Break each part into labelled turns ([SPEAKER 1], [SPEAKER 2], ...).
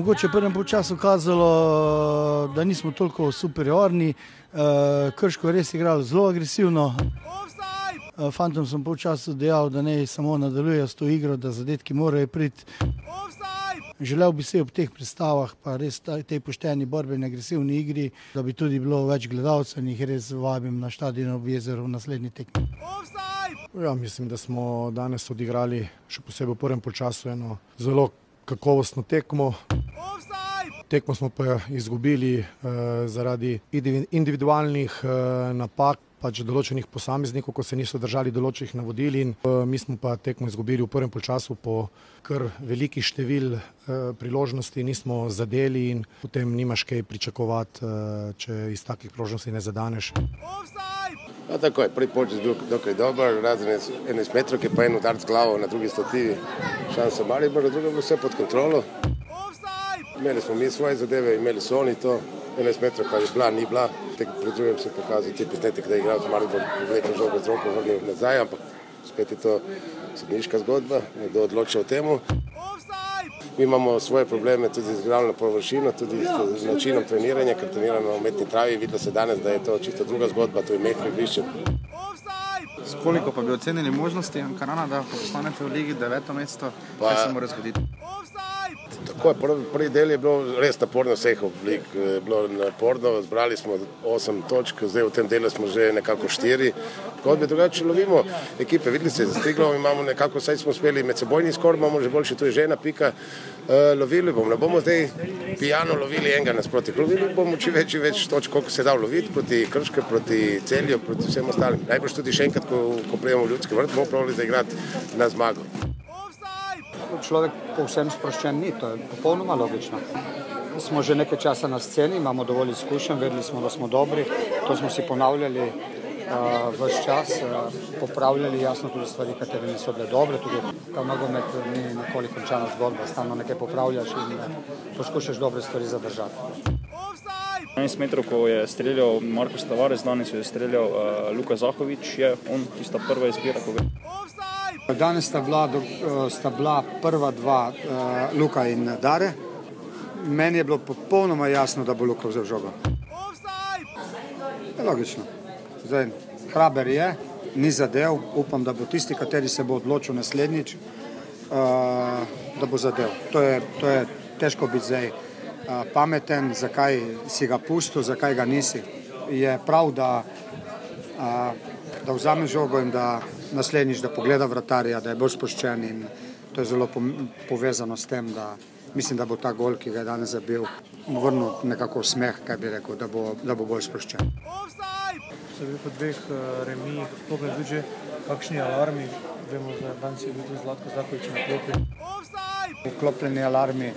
[SPEAKER 1] Mogoče je prvem času kazalo, da nismo toliko superiorni, eh, Krško je res igral zelo agresivno. Eh, Fantom sem po času dejal, da ne samo nadaljujejo s to igro, da zadetki morajo priti. Želel bi si ob teh predstavah, pa res ta- tej pošteni borbeni agresivni igri, da bi tudi bilo več gledalcev in jih res vabim na stadion ob jezeru v naslednji tekmi.
[SPEAKER 2] Ja, mislim, da smo danes odigrali, še posebej v prvem času, eno zelo kakovostno tekmo. Tekmo smo pa izgubili eh, zaradi indivi- individualnih eh, napak, pač določenih posameznikov, ko se niso držali določenih navodil. In, eh, mi smo pa tekmo izgubili v prvem času po kar velikih števil eh, priložnosti, nismo zadeli in potem nimaš kaj pričakovati, eh, če iz takih priložnosti ne zadaneš.
[SPEAKER 3] No, tako je, prvi polčas bil dokaj dober, razen 11 metrov, pa en udarc glavo na drugi stativi, šansa Maribor, drugo je bilo vse pod kontrolo. Imeli smo mi svoje zadeve, imeli so oni to, 11 metrov pa je bila, ni bila. Tek pred drugim se je pokazal ti posnetek, da je igral Maribor, vlekel žogo z roko, vrnil nazaj, ampak spet je to sodniška zgodba, nekdo odloča o temu. Mi imamo svoje probleme tudi z igralno površino, tudi z načinom treniranja, ker treniramo na umetni travi. Videlo se danes, da je to čisto druga zgodba, to je mehko igrišče.
[SPEAKER 4] S koliko pa bi ocenili možnosti Ankarana, da postanete v ligi deveto mesto?
[SPEAKER 3] Pa-
[SPEAKER 4] Kaj se mora zgoditi?
[SPEAKER 3] Tako je, prvi, prvi del je bilo res naporno, vseh oblik je bilo naporno. Zbrali smo 8 točk, zdaj v tem delu smo že nekako 4. Kot bi drugače lovimo ekipe, videli ste, zastiglo imamo nekako, saj smo uspeli med sebojni skor, imamo že boljši, tu je že ena pika. Uh, lovili bomo, ne bomo zdaj pijano lovili enega nasproti. Lovili bomo čim več, čim več točk, koliko se da loviti proti Krške, proti Celju, proti vsem ostalim. Najbrž tudi še enkrat, ko, ko prijemo v ljudski vrt, bomo pravili zaigrati na zmago.
[SPEAKER 5] človek povsem sproščen ni, to je popolnoma logično. Smo že nekaj časa na sceni, imamo dovolj izkušenj, vedeli smo, da smo dobri, to smo si ponavljali uh, vse čas, uh, popravljali jasno tudi stvari, katere niso bile dobre, tudi ta nogomet ni nikoli končana zgodba, stalno nekaj popravljaš in uh, poskušaš dobre stvari zadržati.
[SPEAKER 6] 11 metrov, ko je streljal Marko Stavarec, danes je streljal uh, Luka Zahovič, je on tista prva izbira, ko gre.
[SPEAKER 5] Danes sta bila, do- eh, sta bila prva dva, uh, Luka in Dare. Meni je bilo popolnoma jasno, da bo Luka vzel žogo. Je logično. Zdaj, hraber je, ni zadev, upam, da bo tisti, kateri se bo odločil naslednjič, uh, da bo zadev. To je, to je težko biti zdaj pameten, zakaj si ga pustil, zakaj ga nisi. Je prav, da, da vzame žogo in da naslednjič, da pogleda vratarja, da je bolj sproščen in to je zelo povezano s tem, da mislim, da bo ta gol, ki ga je danes zabil, vrnil nekako smeh, kaj bi rekel, da bo, da bo bolj sproščen.
[SPEAKER 7] So bili po dveh remijih, sploh ne tudi kakšni alarmi. Vemo, da danes je bil tudi Zlatko Zakovič na klopi.
[SPEAKER 5] Vklopljeni alarmi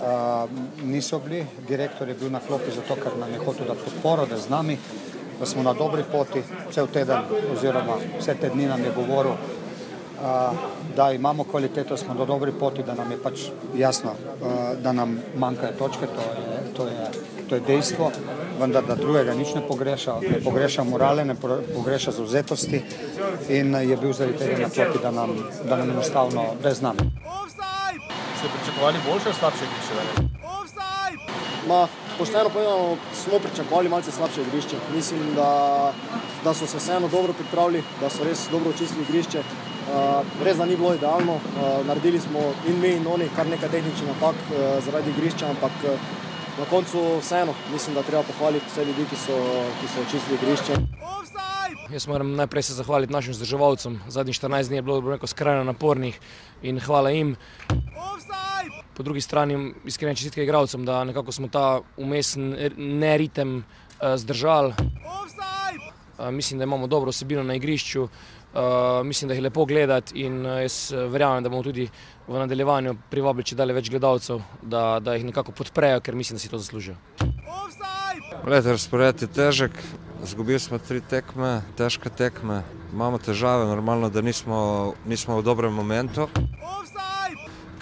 [SPEAKER 5] uh, niso bili, direktor je bil na klopi zato, ker nam je hotel dati podporo, da je z nami, da smo na dobri poti, cel teden oziroma vse te dni nam je govoril, uh, da imamo kvaliteto, smo na dobri poti, da nam je pač jasno, uh, da nam manjkajo točke, to je, to je, to je dejstvo, vendar da drugega nič ne pogreša, ne pogreša morale, ne pogreša zauzetosti in je bil zaradi tega na klopi, da nam, da nam enostavno, da je z nami.
[SPEAKER 7] Ste pričakovali boljše ali slabše igrišče?
[SPEAKER 8] Ma, pošteno povedano, smo pričakovali malce slabše igrišče. Mislim, da, da so se vseeno dobro pripravili, da so res dobro očistili igrišče. Uh, res, da ni bilo idealno, uh, naredili smo in mi in oni kar nekaj tehničnih napak uh, zaradi igrišča, ampak uh, na koncu vseeno mislim, da treba pohvaliti vse ljudi, ki so, ki so očistili igrišče.
[SPEAKER 9] Jaz moram najprej se zahvaliti našim vzdrževalcem. Zadnjih 14 dni je bilo rekel, skrajno napornih in hvala jim. Po drugi strani iskrene čestitke igralcem, da nekako smo ta umesen neritem eh, zdržali. Eh, Mislim, da imamo dobro osebino na igrišču, eh, mislim, da jih je lepo gledati in jaz verjamem, da bomo tudi v nadaljevanju privabili če dalje več gledalcev, da, da jih nekako podprejo, ker mislim, da si to zaslužijo.
[SPEAKER 10] Glede, razpored je težek, izgubili smo tri tekme, težke tekme, imamo težave, normalno, da nismo, nismo v dobrem momentu.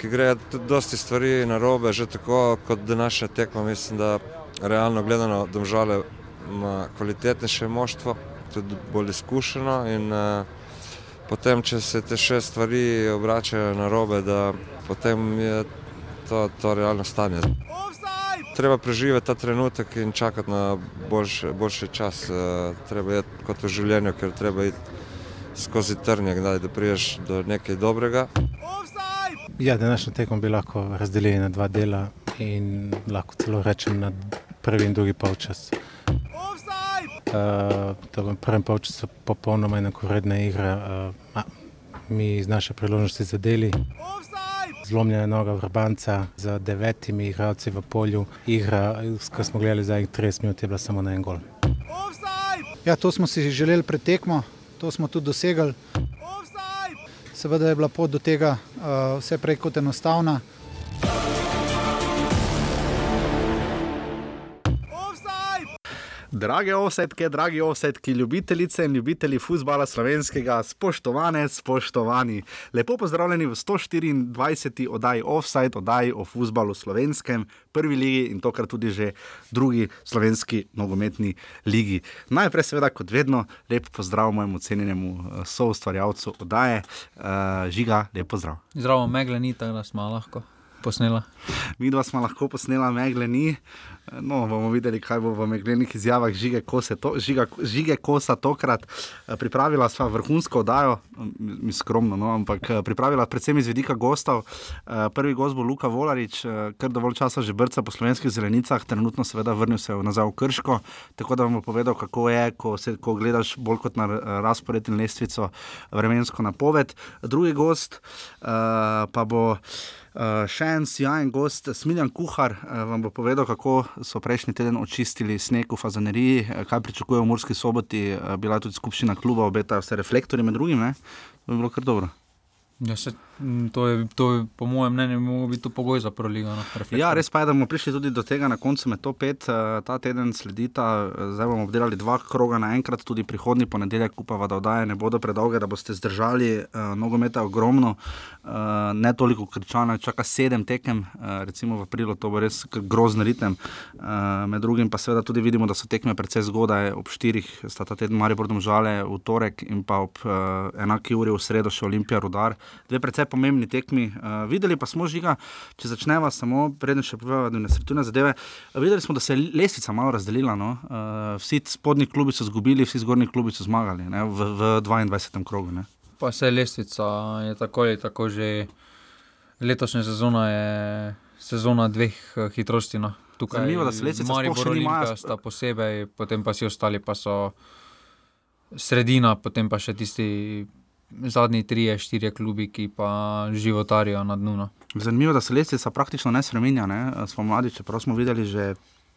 [SPEAKER 10] Ki gre tudi dosti stvari na robe, že tako kot današnja tekma, mislim, da realno gledano domžale ima kvalitetnejše moštvo, tudi bolj izkušeno in uh, potem, če se te še stvari obračajo na robe, da potem je to, to realno stanje. Treba preživeti ta trenutek in čakati na boljši, boljši čas. Uh, treba je kot v življenju, ker treba iti skozi trnje, kdaj, da priješ do nekaj dobrega.
[SPEAKER 11] Ja, današnjo tekmo bi lahko razdelili na dva dela in lahko celo rečem na prvi in drugi polčas. Uh, v prvem polčasu je popolnoma enakovredna igra, uh, mi iz naše priložnosti zadeli. Zlomljena noga vrbanca z devetimi igralci v polju. Igra, ki smo gledali zadnjih 30 minut, je bila samo na en gol.
[SPEAKER 12] Ja, to smo si želeli pred tekmo, to smo tudi dosegli. Seveda je bila pot do tega uh, vse prej kot enostavna.
[SPEAKER 13] Drage osetke, dragi osetki, ljubitelice in ljubitelji futbola slovenskega, spoštovane, spoštovani. Lepo pozdravljeni v 124. oddaji Offside, oddaji o futbalu slovenskem, prvi ligi in tokrat tudi že drugi slovenski nogometni ligi. Najprej, seveda, kot vedno, lep pozdrav mojemu cenjenemu soustvarjalcu oddaje, uh, Žiga, lep pozdrav.
[SPEAKER 14] Zdravo, megle ni tako, da smo lahko posnela.
[SPEAKER 13] Mi dva smo lahko posnela, megle ni. No, bomo videli, kaj bo v meglenih izjavah žige, to, žiga, žige kosa tokrat. Pripravila sva vrhunsko oddajo, mi skromno, no, ampak pripravila predvsem iz vidika gostov. Prvi gost bo Luka Volarič, ker dovolj časa že brca po slovenskih zelenicah, trenutno seveda vrnil se nazaj v Krško, tako da vam bo povedal, kako je, ko, se, ko gledaš bolj kot na razpored in lestvico vremensko napoved. Drugi gost pa bo. Uh, še en sjajen gost, Smiljan Kuhar, uh, vam bo povedal, kako so prejšnji teden očistili sneg v Fazaneriji, uh, kaj pričakujejo v Murski soboti, uh, bila je tudi skupščina kluba, obeta vse reflektorje med drugim, ne? to bi bilo kar dobro.
[SPEAKER 14] Ja, se, to, je, to je, po mojem mnenju, lahko biti pogoj za proligo. No,
[SPEAKER 13] ja, res pa je, da bomo prišli tudi do tega na koncu med to pet. Uh, ta teden sledita, zdaj bomo obdelali dva kroga naenkrat, tudi prihodnji ponedeljek, upava, da oddaje ne bodo predolge, da boste zdržali. Uh, nogometa je ogromno, uh, ne toliko kričano, čaka sedem tekem, uh, recimo v aprilu, to bo res grozen ritem. Uh, med drugim pa seveda tudi vidimo, da so tekme precej zgodaj, ob štirih sta ta teden Marijo Bordom žale v torek in pa ob uh, enaki uri v sredo še Olimpija Rudar dve precej pomembni tekmi. Uh, videli pa smo žiga, če začneva samo, preden še povemo, da ne srečujemo zadeve. Videli smo, da se je lestvica malo razdelila. No? Uh, vsi spodnji klubi so izgubili, vsi zgornji klubi so zmagali ne? v, v 22. krogu. Ne?
[SPEAKER 14] Pa se lestvica je tako ali tako že letošnja sezona, je sezona dveh hitrosti. No?
[SPEAKER 13] Tukaj, Zanimivo, da se lestvica
[SPEAKER 14] sploh ne ima. Posebej, potem pa si ostali, pa so sredina, potem pa še tisti zadnji tri, štiri klubi, ki pa životarijo na dnu. No.
[SPEAKER 13] Zanimivo, da se lestvica praktično ne spremenja. Smo mladi, čeprav smo videli že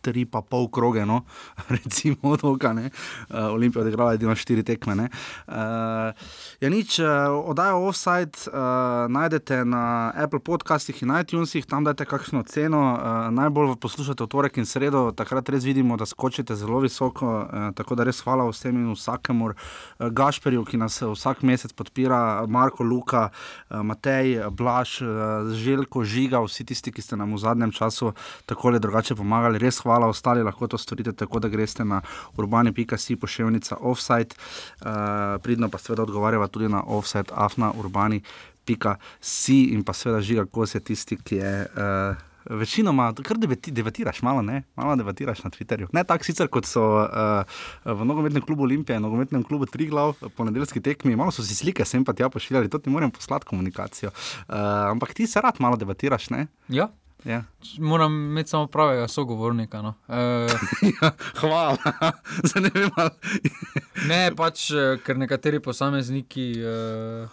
[SPEAKER 13] tri pa pol kroge, no, recimo, toka, uh, Olimpija odigrala edino štiri tekme. Uh, ja, nič, uh, oddajo offside uh, najdete na Apple podcastih in iTunesih, tam dajte kakšno ceno. Uh, najbolj poslušate v torek in sredo, takrat res vidimo, da skočite zelo visoko. Uh, tako da res hvala vsem in vsakemu, uh, Gašperju, ki nas vsak mesec podpira, Marko, Luka, uh, Matej, Blaž, uh, Željko, Žiga, vsi tisti, ki ste nam v zadnjem času tako ali drugače pomagali. Res hvala, ostali lahko to storite tako, da greste na urbane.si pošiljka offside, uh, pridno pa seveda odgovarjava tudi na offside, afna urbani. Pika si in pa seveda žiga, ko si tisti, ki je uh, večinoma, kar debatiraš, malo ne, malo debatiraš na Twitterju. Ne tako sicer kot so uh, v nogometnem klubu Olimpije, nogometnem klubu Triglav, ponedeljski tekmi, malo so si slike sem pa tja pošiljali, to ti moram poslati komunikacijo. Uh, ampak ti se rad malo debatiraš, ne?
[SPEAKER 14] Ja.
[SPEAKER 13] Ja.
[SPEAKER 14] Moram imeti samo pravega sogovornika. No. E,
[SPEAKER 13] Hvala, ne vem.
[SPEAKER 14] ne, pač, eh, ker nekateri posamezniki uh,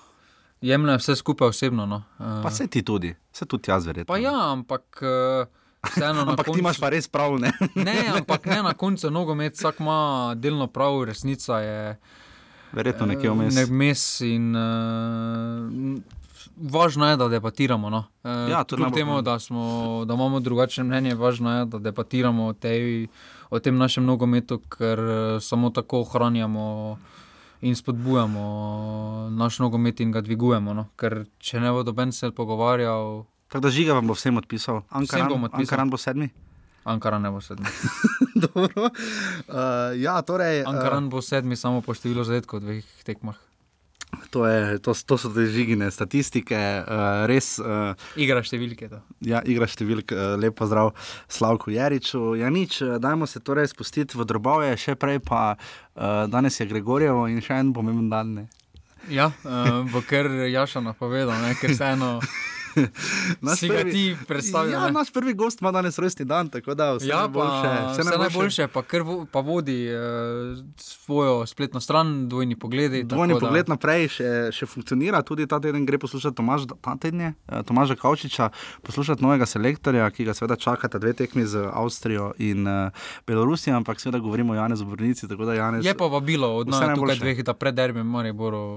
[SPEAKER 14] jemljajo vse skupaj osebno. No.
[SPEAKER 13] Uh, pa se ti tudi, se tudi jaz verjetno.
[SPEAKER 14] Pa ja, ampak. Uh,
[SPEAKER 13] ampak koncu, ti imaš pa res prav. Ne,
[SPEAKER 14] ne ampak ne na koncu nogomet, vsak ima delno prav, resnica je.
[SPEAKER 13] Verjetno nekje vmes.
[SPEAKER 14] Nek mes in uh, važno je, da debatiramo. No. E, ja, tudi temu, da, smo, da imamo drugačne mnenje, važno je, da debatiramo o, tej, o tem našem nogometu, ker e, samo tako ohranjamo in spodbujamo naš nogomet in ga dvigujemo. No. Ker če ne bo doben se pogovarjal.
[SPEAKER 13] Tako da žiga vam bo vsem odpisal. Ankaran,
[SPEAKER 14] vsem odpisal.
[SPEAKER 13] Ankaran bo sedmi.
[SPEAKER 14] Ankara ne bo sedmi.
[SPEAKER 13] uh, ja, torej,
[SPEAKER 14] Ankaran uh, bo sedmi samo po številu zadetkov v dveh tekmah.
[SPEAKER 13] To, je, to, to so te žigine statistike, uh, res. Uh,
[SPEAKER 14] igra številke. To.
[SPEAKER 13] Ja, igra številke, uh, lepo zdrav, Slavko Jariču. Ja, nič, dajmo se torej spustiti v drobove, še prej pa uh, danes je Gregorjevo in še en pomemben dan. Ne?
[SPEAKER 14] Ja, uh, bo kar Jaša napovedal, ker se eno.
[SPEAKER 13] naš
[SPEAKER 14] si prvi, ga ti predstavljaš.
[SPEAKER 13] Ja, naš prvi gost ima danes rojstni dan, tako da vse ja, najboljše.
[SPEAKER 14] Pa, vse, vse najboljše, pa, vo, pa vodi uh, svojo spletno stran, dvojni pogledi.
[SPEAKER 13] Dvojni pogled da... naprej še, še funkcionira, tudi ta teden gre poslušati Tomaž, ta tedne, uh, Tomaža Kavčiča, poslušati novega selektorja, ki ga seveda čakata dve tekmi z Avstrijo in uh, Belorusijo, ampak seveda govorimo o Janezu Brnici.
[SPEAKER 14] Janez, je pa vabilo od nas tukaj dveh, da pred derbem,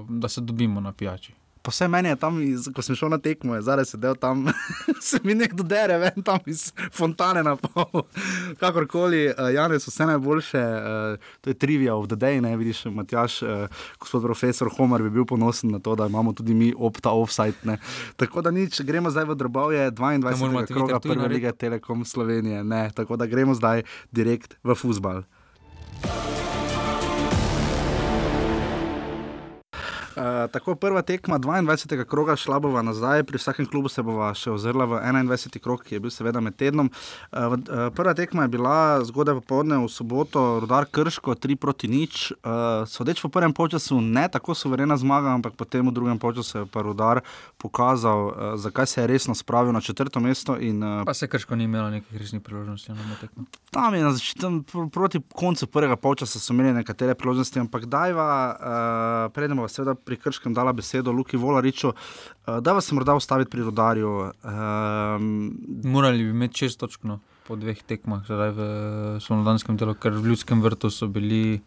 [SPEAKER 14] da se dobimo na pijači
[SPEAKER 13] pa vse meni je tam, iz, ko sem šel na tekmo, zdaj se del tam, se mi nekdo dere, ven tam iz fontane na pol. Kakorkoli, uh, Janes, vse najboljše, uh, to je trivia of the day, ne vidiš, Matjaš, uh, gospod profesor Homer bi bil ponosen na to, da imamo tudi mi opta offside. Ne. Tako da nič, gremo zdaj v drobovje 22. kroga prve lige Telekom Slovenije, ne, tako da gremo zdaj direkt v fusbal. Eh, tako prva tekma 22. kroga šla bova nazaj, pri vsakem klubu se bova še ozrla v 21. krog, ki je bil seveda med tednom. Uh, uh, prva tekma je bila zgodaj popoldne v soboto, rodar Krško, 3 proti nič. Uh, sodeč po prvem času ne tako suverena zmaga, ampak potem v drugem času je pa rodar pokazal, uh, zakaj se je resno spravil na četrto mesto. In, uh,
[SPEAKER 14] pa se Krško ni imelo nekih resnih priložnosti na tekmo.
[SPEAKER 13] Tam je na začetku, proti koncu prvega časa so imeli nekatere priložnosti, ampak dajva, uh, predemo pa seveda pri Krškem dala besedo Luki Volariču, uh, da vas morda ustaviti pri rodarju. Um,
[SPEAKER 14] Morali bi imeti čest točk no, po dveh tekmah, zdaj v slovenskem delu, ker v ljudskem vrtu so bili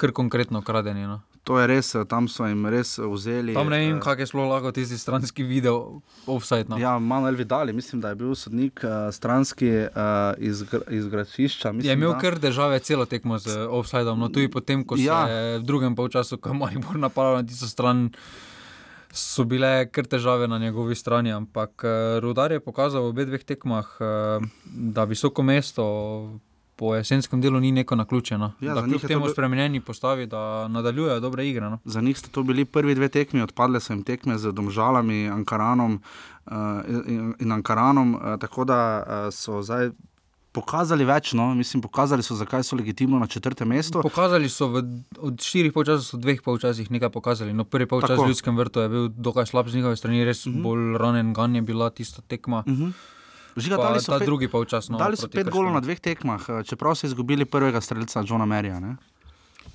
[SPEAKER 14] kar konkretno kradeni. No.
[SPEAKER 13] To je res, tam so jim res vzeli.
[SPEAKER 14] Tam ne vem, kako je šlo lahko tisti stranski video, offside. No.
[SPEAKER 13] Ja, Manuel Vidal, mislim, da je bil sodnik uh, stranski uh, iz, iz Gračišča.
[SPEAKER 14] Je imel da... kar države celo tekmo z offsideom, no tudi potem, ko ja. se je v drugem polčasu, ko je Maribor napadal na tisto stran. So bile kar težave na njegovi strani, ampak Rudar je pokazal v obeh tekmah, da visoko mesto po jesenskem delu ni neko naključeno. Ja, da kljub temu spremenjeni postavi, da nadaljujejo dobre igre. No?
[SPEAKER 13] Za njih so to bili prvi dve tekmi, odpadle so jim tekme z Domžalami, Ankaranom uh, in, in Ankaranom, uh, tako da uh, so zdaj. Pokazali več, no? mislim, pokazali so, zakaj so legitimno na četrtem mestu.
[SPEAKER 14] Pokazali so v, od štirih polčasov, dveh polčasih nekaj pokazali. No, prvi polčas v ljudskem vrtu je bil dokaj slab z njihove strani, res uh mhm. -huh. bolj ranen, gan je bila tista tekma. Uh mhm. -huh.
[SPEAKER 13] Žiga, dali so
[SPEAKER 14] pet, drugi polčas. No,
[SPEAKER 13] dali so pet golov na dveh tekmah, čeprav so izgubili prvega streljca, Johna Merija.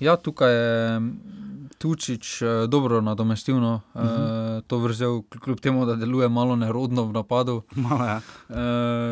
[SPEAKER 14] Ja, tukaj je Tučič eh, dobro nadomestil no, uh -huh. uh, to vrzel, kljub temu, da deluje malo nerodno v napadu.
[SPEAKER 13] Malo, ja.
[SPEAKER 14] uh,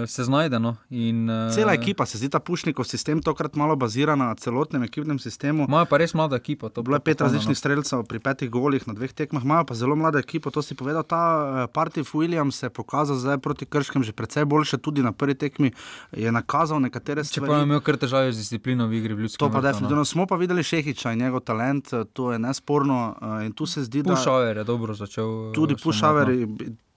[SPEAKER 14] se znajde. No, in,
[SPEAKER 13] Cela ekipa, se zdi ta Pušnikov sistem tokrat malo bazira na celotnem ekipnem sistemu.
[SPEAKER 14] Imajo pa res mlada ekipa.
[SPEAKER 13] Bilo je pet različnih no. streljcev pri petih golih na dveh tekmah, imajo pa zelo mlada ekipa. To si povedal, ta Partif Williams se je pokazal zdaj proti Krškem že precej boljše, tudi na prvi tekmi je nakazal nekatere stvari.
[SPEAKER 14] Če pa je imel kar težave z disciplino v igri v ljudskem.
[SPEAKER 13] To pa definitivno. No. Smo pa videli Šehiča in njegov talent, to je nesporno. Uh, in tu se zdi,
[SPEAKER 14] da Pušaver je dobro začel.
[SPEAKER 13] Tudi Pušaver,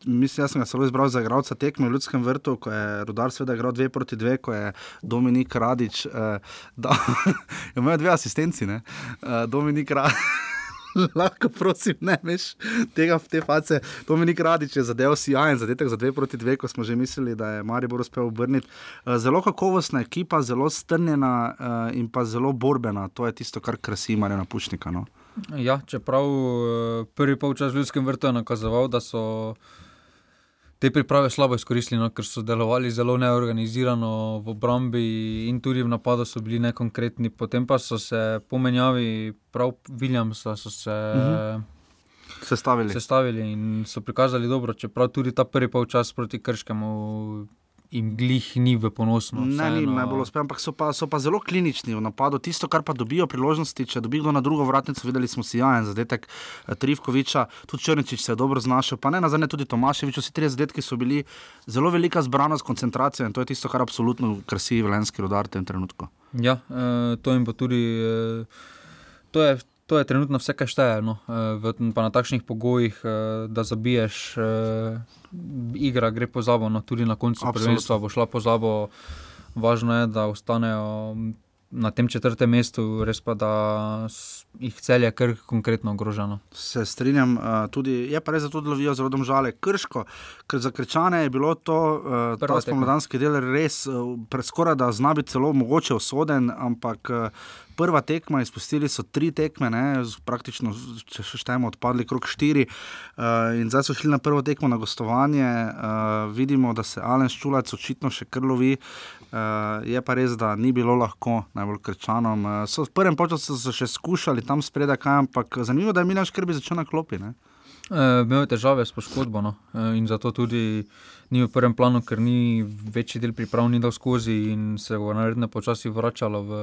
[SPEAKER 13] mislim, jaz sem ga zelo izbral za igralca tekme v Ljudskem vrtu, ko je Rudar sveda igral dve proti dve, ko je Dominik Radič, uh, da je imel dve asistenci, uh, Dominik Radič. Lahko prosim, ne veš tega v te face. To mi ni kradič, je zadev si jajen, zadetek za dve proti dve, ko smo že mislili, da je Marijo uspel obrniti. Zelo kakovostna ekipa, zelo strnjena in pa zelo borbena. To je tisto, kar krasi Marijo Pušnika. No?
[SPEAKER 14] Ja, čeprav eh, prvi polčas v Ljudskem vrtu je nakazoval, da so te priprave slabo izkoristili, no, ker so delovali zelo neorganizirano v obrambi in tudi v napadu so bili nekonkretni. Potem pa so se pomenjavi, prav Williamsa, so se. Uh mhm. -huh.
[SPEAKER 13] Sestavili.
[SPEAKER 14] sestavili in so prikazali dobro, čeprav tudi ta prvi polčas proti Krškemu jim glih ni v ponosno.
[SPEAKER 13] Ne, ni jim najbolj uspelo, ampak so pa, so pa zelo klinični v napadu. Tisto, kar pa dobijo priložnosti, če dobijo na drugo vratnico, videli smo si jajen zadetek eh, Trivkoviča, tudi Črnčič se je dobro znašel, pa ne na zadnje tudi Tomaševič. Vsi tri zadetki so bili zelo velika zbranost, koncentracija in to je tisto, kar absolutno krasi velenski rodar v tem trenutku.
[SPEAKER 14] Ja, eh, to jim pa tudi. Eh, to je to je trenutno vse, kar šteje. No. Eh, na takšnih pogojih, eh, da zabiješ, eh, igra gre po zabo, no. tudi na koncu prvenstva bo šla po zabo. Važno je, da ostanejo na tem četrtem mestu, res pa da jih celje kar konkretno ogroženo.
[SPEAKER 13] Se strinjam, uh, tudi je pa res, da tudi lovijo zelo domžale krško, ker za krčane je bilo to uh, ta spomladanski del res uh, preskoraj da zna biti celo mogoče usoden, ampak uh, prva tekma, izpustili so tri tekme, ne, praktično, če štejemo, odpadli krok štiri. Uh, in zdaj so šli na prvo tekmo na gostovanje. Uh, vidimo, da se Alen Ščulac očitno še krlovi. Uh, je pa res, da ni bilo lahko najbolj krčanom. Uh, so v prvem času so še skušali tam spredaj, kaj, ampak zanimivo je, da je Milan Škrbi začel na klopi. Ne?
[SPEAKER 14] Imel je težave s poškodbo no? in zato tudi ni v prvem planu, ker ni večji del priprav ni dal skozi in se bo naredno počasi vračalo v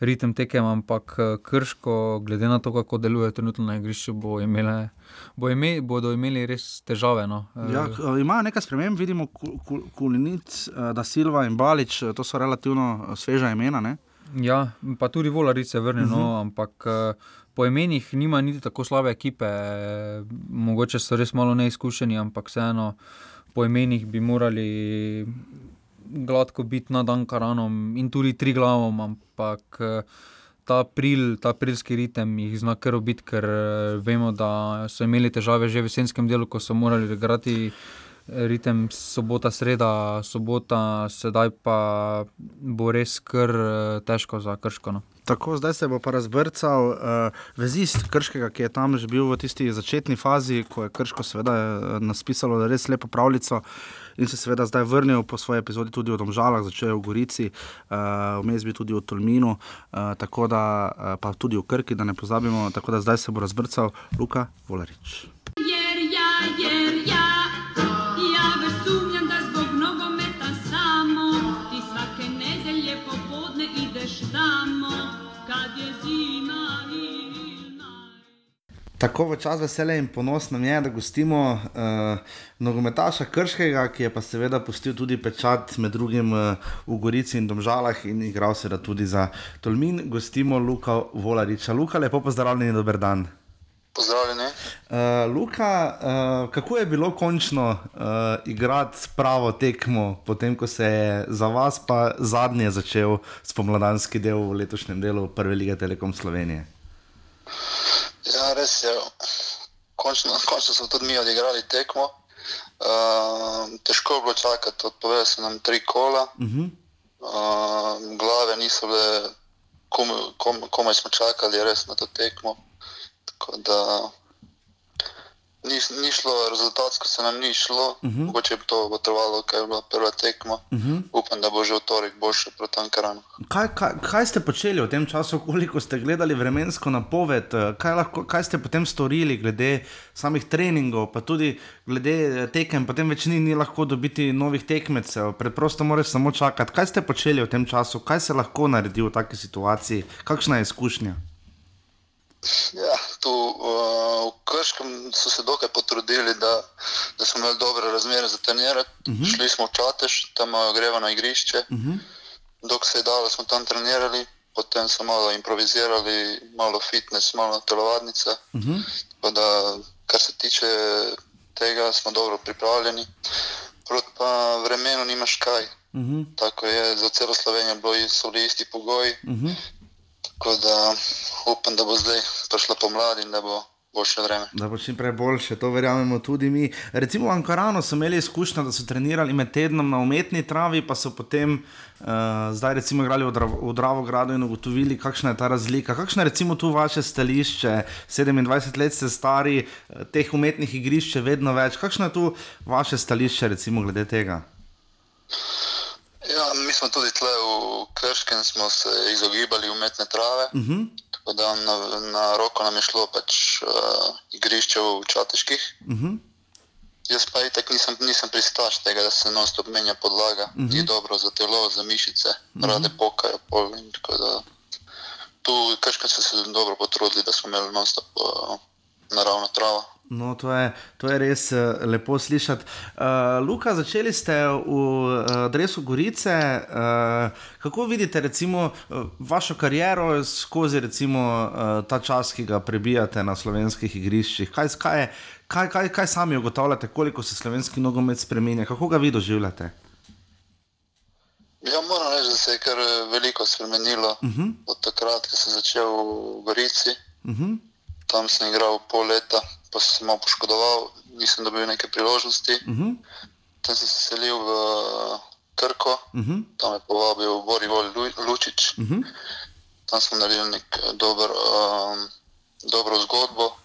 [SPEAKER 14] ritem tekem, ampak eh, krško, glede na to, kako deluje trenutno na igrišču, bo imele, bo ime, bodo imeli res težave. No.
[SPEAKER 13] Eh, ja, eh, imajo nekaj sprememb, vidimo, Kulinic, da Silva in Balič, to so relativno sveža imena. Ne?
[SPEAKER 14] Ja, pa tudi Volaric je vrnil, uh -huh. no, mhm. ampak po imenih nima niti tako slabe ekipe, mogoče so res malo neizkušeni, ampak vseeno po imenih bi morali gladko biti nad Ankaranom in tudi tri glavom, ampak eh, ta, april, ta aprilski ritem jih zna kar obiti, ker eh, vemo, da so imeli težave že v jesenskem delu, ko so morali igrati. Ritem sobota, sreda, sobota, sedaj pa bo res kar eh, težko za krško. No.
[SPEAKER 13] Tako, zdaj se bo pa razbrcal uh, vezist Krškega, ki je tam že bil v tisti začetni fazi, ko je Krško seveda naspisalo res lepo pravljico. Uh, in se seveda zdaj vrnil po svoji epizodi tudi v Domžalah, začel v Gorici, uh, vmes bi tudi v Tolminu, uh, tako da uh, pa tudi v Krki, da ne pozabimo, tako da zdaj se bo razbrcal Luka Volarič. Tako v čas veselja in ponos nam je, da gostimo uh, nogometaša Krškega, ki je pa seveda pustil tudi pečat med drugim uh, v Gorici in Domžalah in igral se da tudi za Tolmin. Gostimo Luka Volariča. Luka, lepo pozdravljeni, dober dan.
[SPEAKER 15] Pozdravljeni.
[SPEAKER 13] Uh, Luka, uh, kako je bilo končno uh, igrati pravo tekmo, potem ko se je za vas pa zadnje začel spomladanski del v letošnjem delu Prve lige Telekom Slovenije?
[SPEAKER 15] Ja, res je. Končno, končno smo tudi mi odigrali tekmo. Uh, težko je bilo čakati, odpovedali so nam tri kola. Uh -huh. uh, glave niso bile, komaj kom, kom smo čakali, res na to tekmo. Tako da ni, ni šlo, rezultatsko se nam ni šlo, uh mhm. -huh. mogoče bi to potrebovalo, kaj je bila prva tekma. Uh mhm. -huh. Upam, da bo že v torek boljše proti Ankaranu.
[SPEAKER 13] Kaj, kaj, kaj ste počeli v tem času, koliko ste gledali vremensko napoved, kaj, lahko, kaj ste potem storili glede samih treningov, pa tudi glede tekem, potem več ni, ni lahko dobiti novih tekmecev, preprosto moraš samo čakati. Kaj ste počeli v tem času, kaj se lahko naredi v taki situaciji, kakšna je izkušnja?
[SPEAKER 15] Ja, tu uh, v Krškem so se dokaj potrudili, da, da smo imeli dobre razmere za trenirati. Uh mhm. -huh. Šli smo v Čatež, tam gremo na igrišče. Uh mhm. -huh. Dok se je dalo, smo tam trenirali, potem smo malo improvizirali, malo fitness, malo telovadnice. Uh mhm. -huh. da, kar se tiče tega, smo dobro pripravljeni. Proti pa vremenu nimaš kaj. Uh -huh. Tako je za celo Slovenijo, bili so bili isti pogoji. Uh -huh. Tako da upam, da bo zdaj prišla pomlad in da bo boljše vreme.
[SPEAKER 13] Da bo čim prej boljše, to verjamemo tudi mi. Recimo v Ankaranu so imeli izkušnjo, da so trenirali med tednom na umetni travi, pa so potem uh, zdaj recimo igrali v, Drav v Dravogradu in ugotovili, kakšna je ta razlika. Kakšno je recimo tu vaše stališče? 27 let ste stari, eh, teh umetnih igrišč je vedno več. Kakšno je tu vaše stališče recimo glede tega?
[SPEAKER 15] Ja, mi smo tudi tle v Krškem se izogibali umetne trave. Uh mhm. -huh. na, na roko nam je šlo pač uh, igrišče v Čateških. Uh mhm. -huh. Jaz pa itak nisem, nisem pristaš tega, da se non-stop menja podlaga. Uh -huh. Ni mhm. dobro za telo, za mišice, uh -huh. rade pokajo. Pol, tu Krškem so se dobro potrudili, da smo imeli non-stop uh, naravno travo.
[SPEAKER 13] No, to je, to je res uh, lepo slišati. Uh, Luka, začeli ste v uh, Dresu Gorice. Uh, kako vidite recimo, uh, vašo kariero skozi recimo, uh, ta čas, ki ga prebijate na slovenskih igriščih? Kaj, kaj, kaj, kaj, kaj sami ugotavljate, koliko se slovenski nogomet spremenja? Kako ga vi doživljate?
[SPEAKER 15] Ja, moram reči, da se je kar veliko spremenilo uh
[SPEAKER 13] Mhm.
[SPEAKER 15] -huh. od takrat, ko sem začel v Gorici.
[SPEAKER 13] Uh -huh.
[SPEAKER 15] Tam sem igral pol leta, pa sem se malo poškodoval, nisem dobil neke priložnosti.
[SPEAKER 13] Uh -huh.
[SPEAKER 15] Tam sem se selil v Krko,
[SPEAKER 13] Uh -huh.
[SPEAKER 15] tam je povabil Borivol Lu- Lučič.
[SPEAKER 13] Uh -huh.
[SPEAKER 15] Tam smo naredili nek eh, dober, um, dobro zgodbo.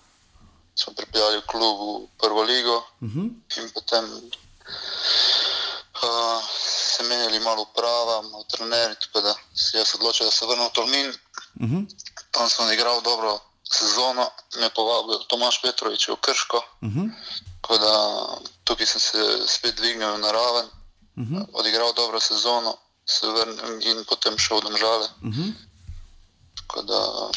[SPEAKER 15] Smo pripeljali v klub v prvo ligo
[SPEAKER 13] Uh -huh.
[SPEAKER 15] in potem uh, se menjali malo uprava, malo trenerji, tako da se jaz odločil, da se vrnem v Tolmin.
[SPEAKER 13] Uh -huh.
[SPEAKER 15] Tam sem igral dobro sezono, me povabil Tomaš Petrovič v Krško.
[SPEAKER 13] Uh -huh.
[SPEAKER 15] Tako da tukaj sem se spet dvignil na raven,
[SPEAKER 13] Uh -huh.
[SPEAKER 15] odigral dobro sezono, se vrnil in potem šel v Domžale.
[SPEAKER 13] Uh -huh.
[SPEAKER 15] Tako da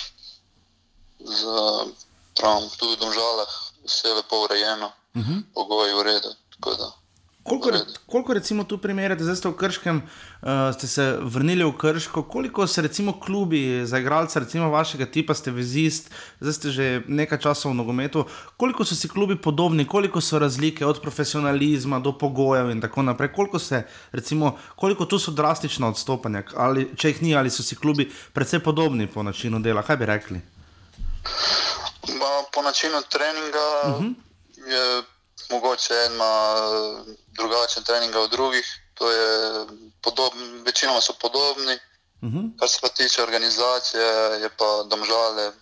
[SPEAKER 15] za, pravim, tudi v Domžalah vse je lepo urejeno,
[SPEAKER 13] Uh -huh.
[SPEAKER 15] pogoji v redu. tako da.
[SPEAKER 13] Koliko, koliko recimo tu primerjate, zdaj ste v Krškem, uh, ste se vrnili v Krško, koliko se recimo klubi za igralce, recimo vašega tipa, ste vezist, zdaj ste že nekaj časa v nogometu, koliko so si klubi podobni, koliko so razlike od profesionalizma do pogojev in tako naprej, koliko, se, recimo, koliko tu so drastična odstopanja, ali, če jih ni, ali so si klubi predvsej podobni po načinu dela, kaj bi rekli?
[SPEAKER 15] Ma, po načinu treninga uh
[SPEAKER 13] Mhm.
[SPEAKER 15] -huh. je mogoče en ima eh, drugačen trening od drugih. To je podobn, večinoma so podobni.
[SPEAKER 13] Uh -huh.
[SPEAKER 15] Kar se pa tiče organizacije, je pa domžale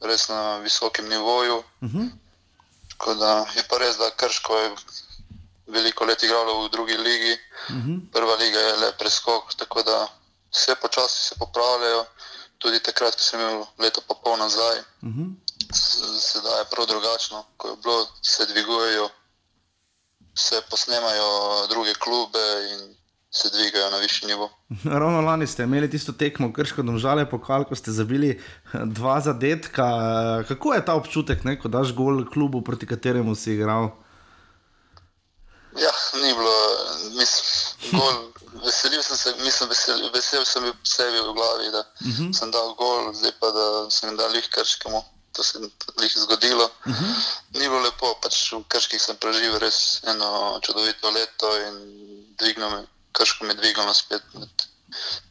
[SPEAKER 15] res na visokem nivoju.
[SPEAKER 13] Uh -huh.
[SPEAKER 15] Tako da je pa res, da Krško je veliko let igralo v drugi ligi.
[SPEAKER 13] Uh -huh.
[SPEAKER 15] Prva liga je le preskok, tako da vse počasi se popravljajo. Tudi takrat, ko sem imel leto pa pol nazaj,
[SPEAKER 13] Uh -huh.
[SPEAKER 15] sedaj je prav drugačno, ko je bilo, se dvigujejo, se posnemajo druge klube in se dvigajo na višji nivo.
[SPEAKER 13] Ravno lani ste imeli tisto tekmo, krško domžale, pokal, ko ste zabili eh, dva zadetka. Eh, Kako je ta občutek, ne, ko daš gol klubu, proti kateremu si igral?
[SPEAKER 15] Ja, ni bilo, mislim, gol, veselil sem se, mislim, vesel, vesel sem bil sebi v glavi, da uh
[SPEAKER 13] Mhm.
[SPEAKER 15] -huh. sem dal gol, zdaj pa da sem dal lih krškemu. To se je zgodilo. Uh
[SPEAKER 13] Mhm.
[SPEAKER 15] -huh. Ni bilo lepo, pač v Krških sem preživel res eno čudovito leto in dvignil me, Krško me je dvignilo spet,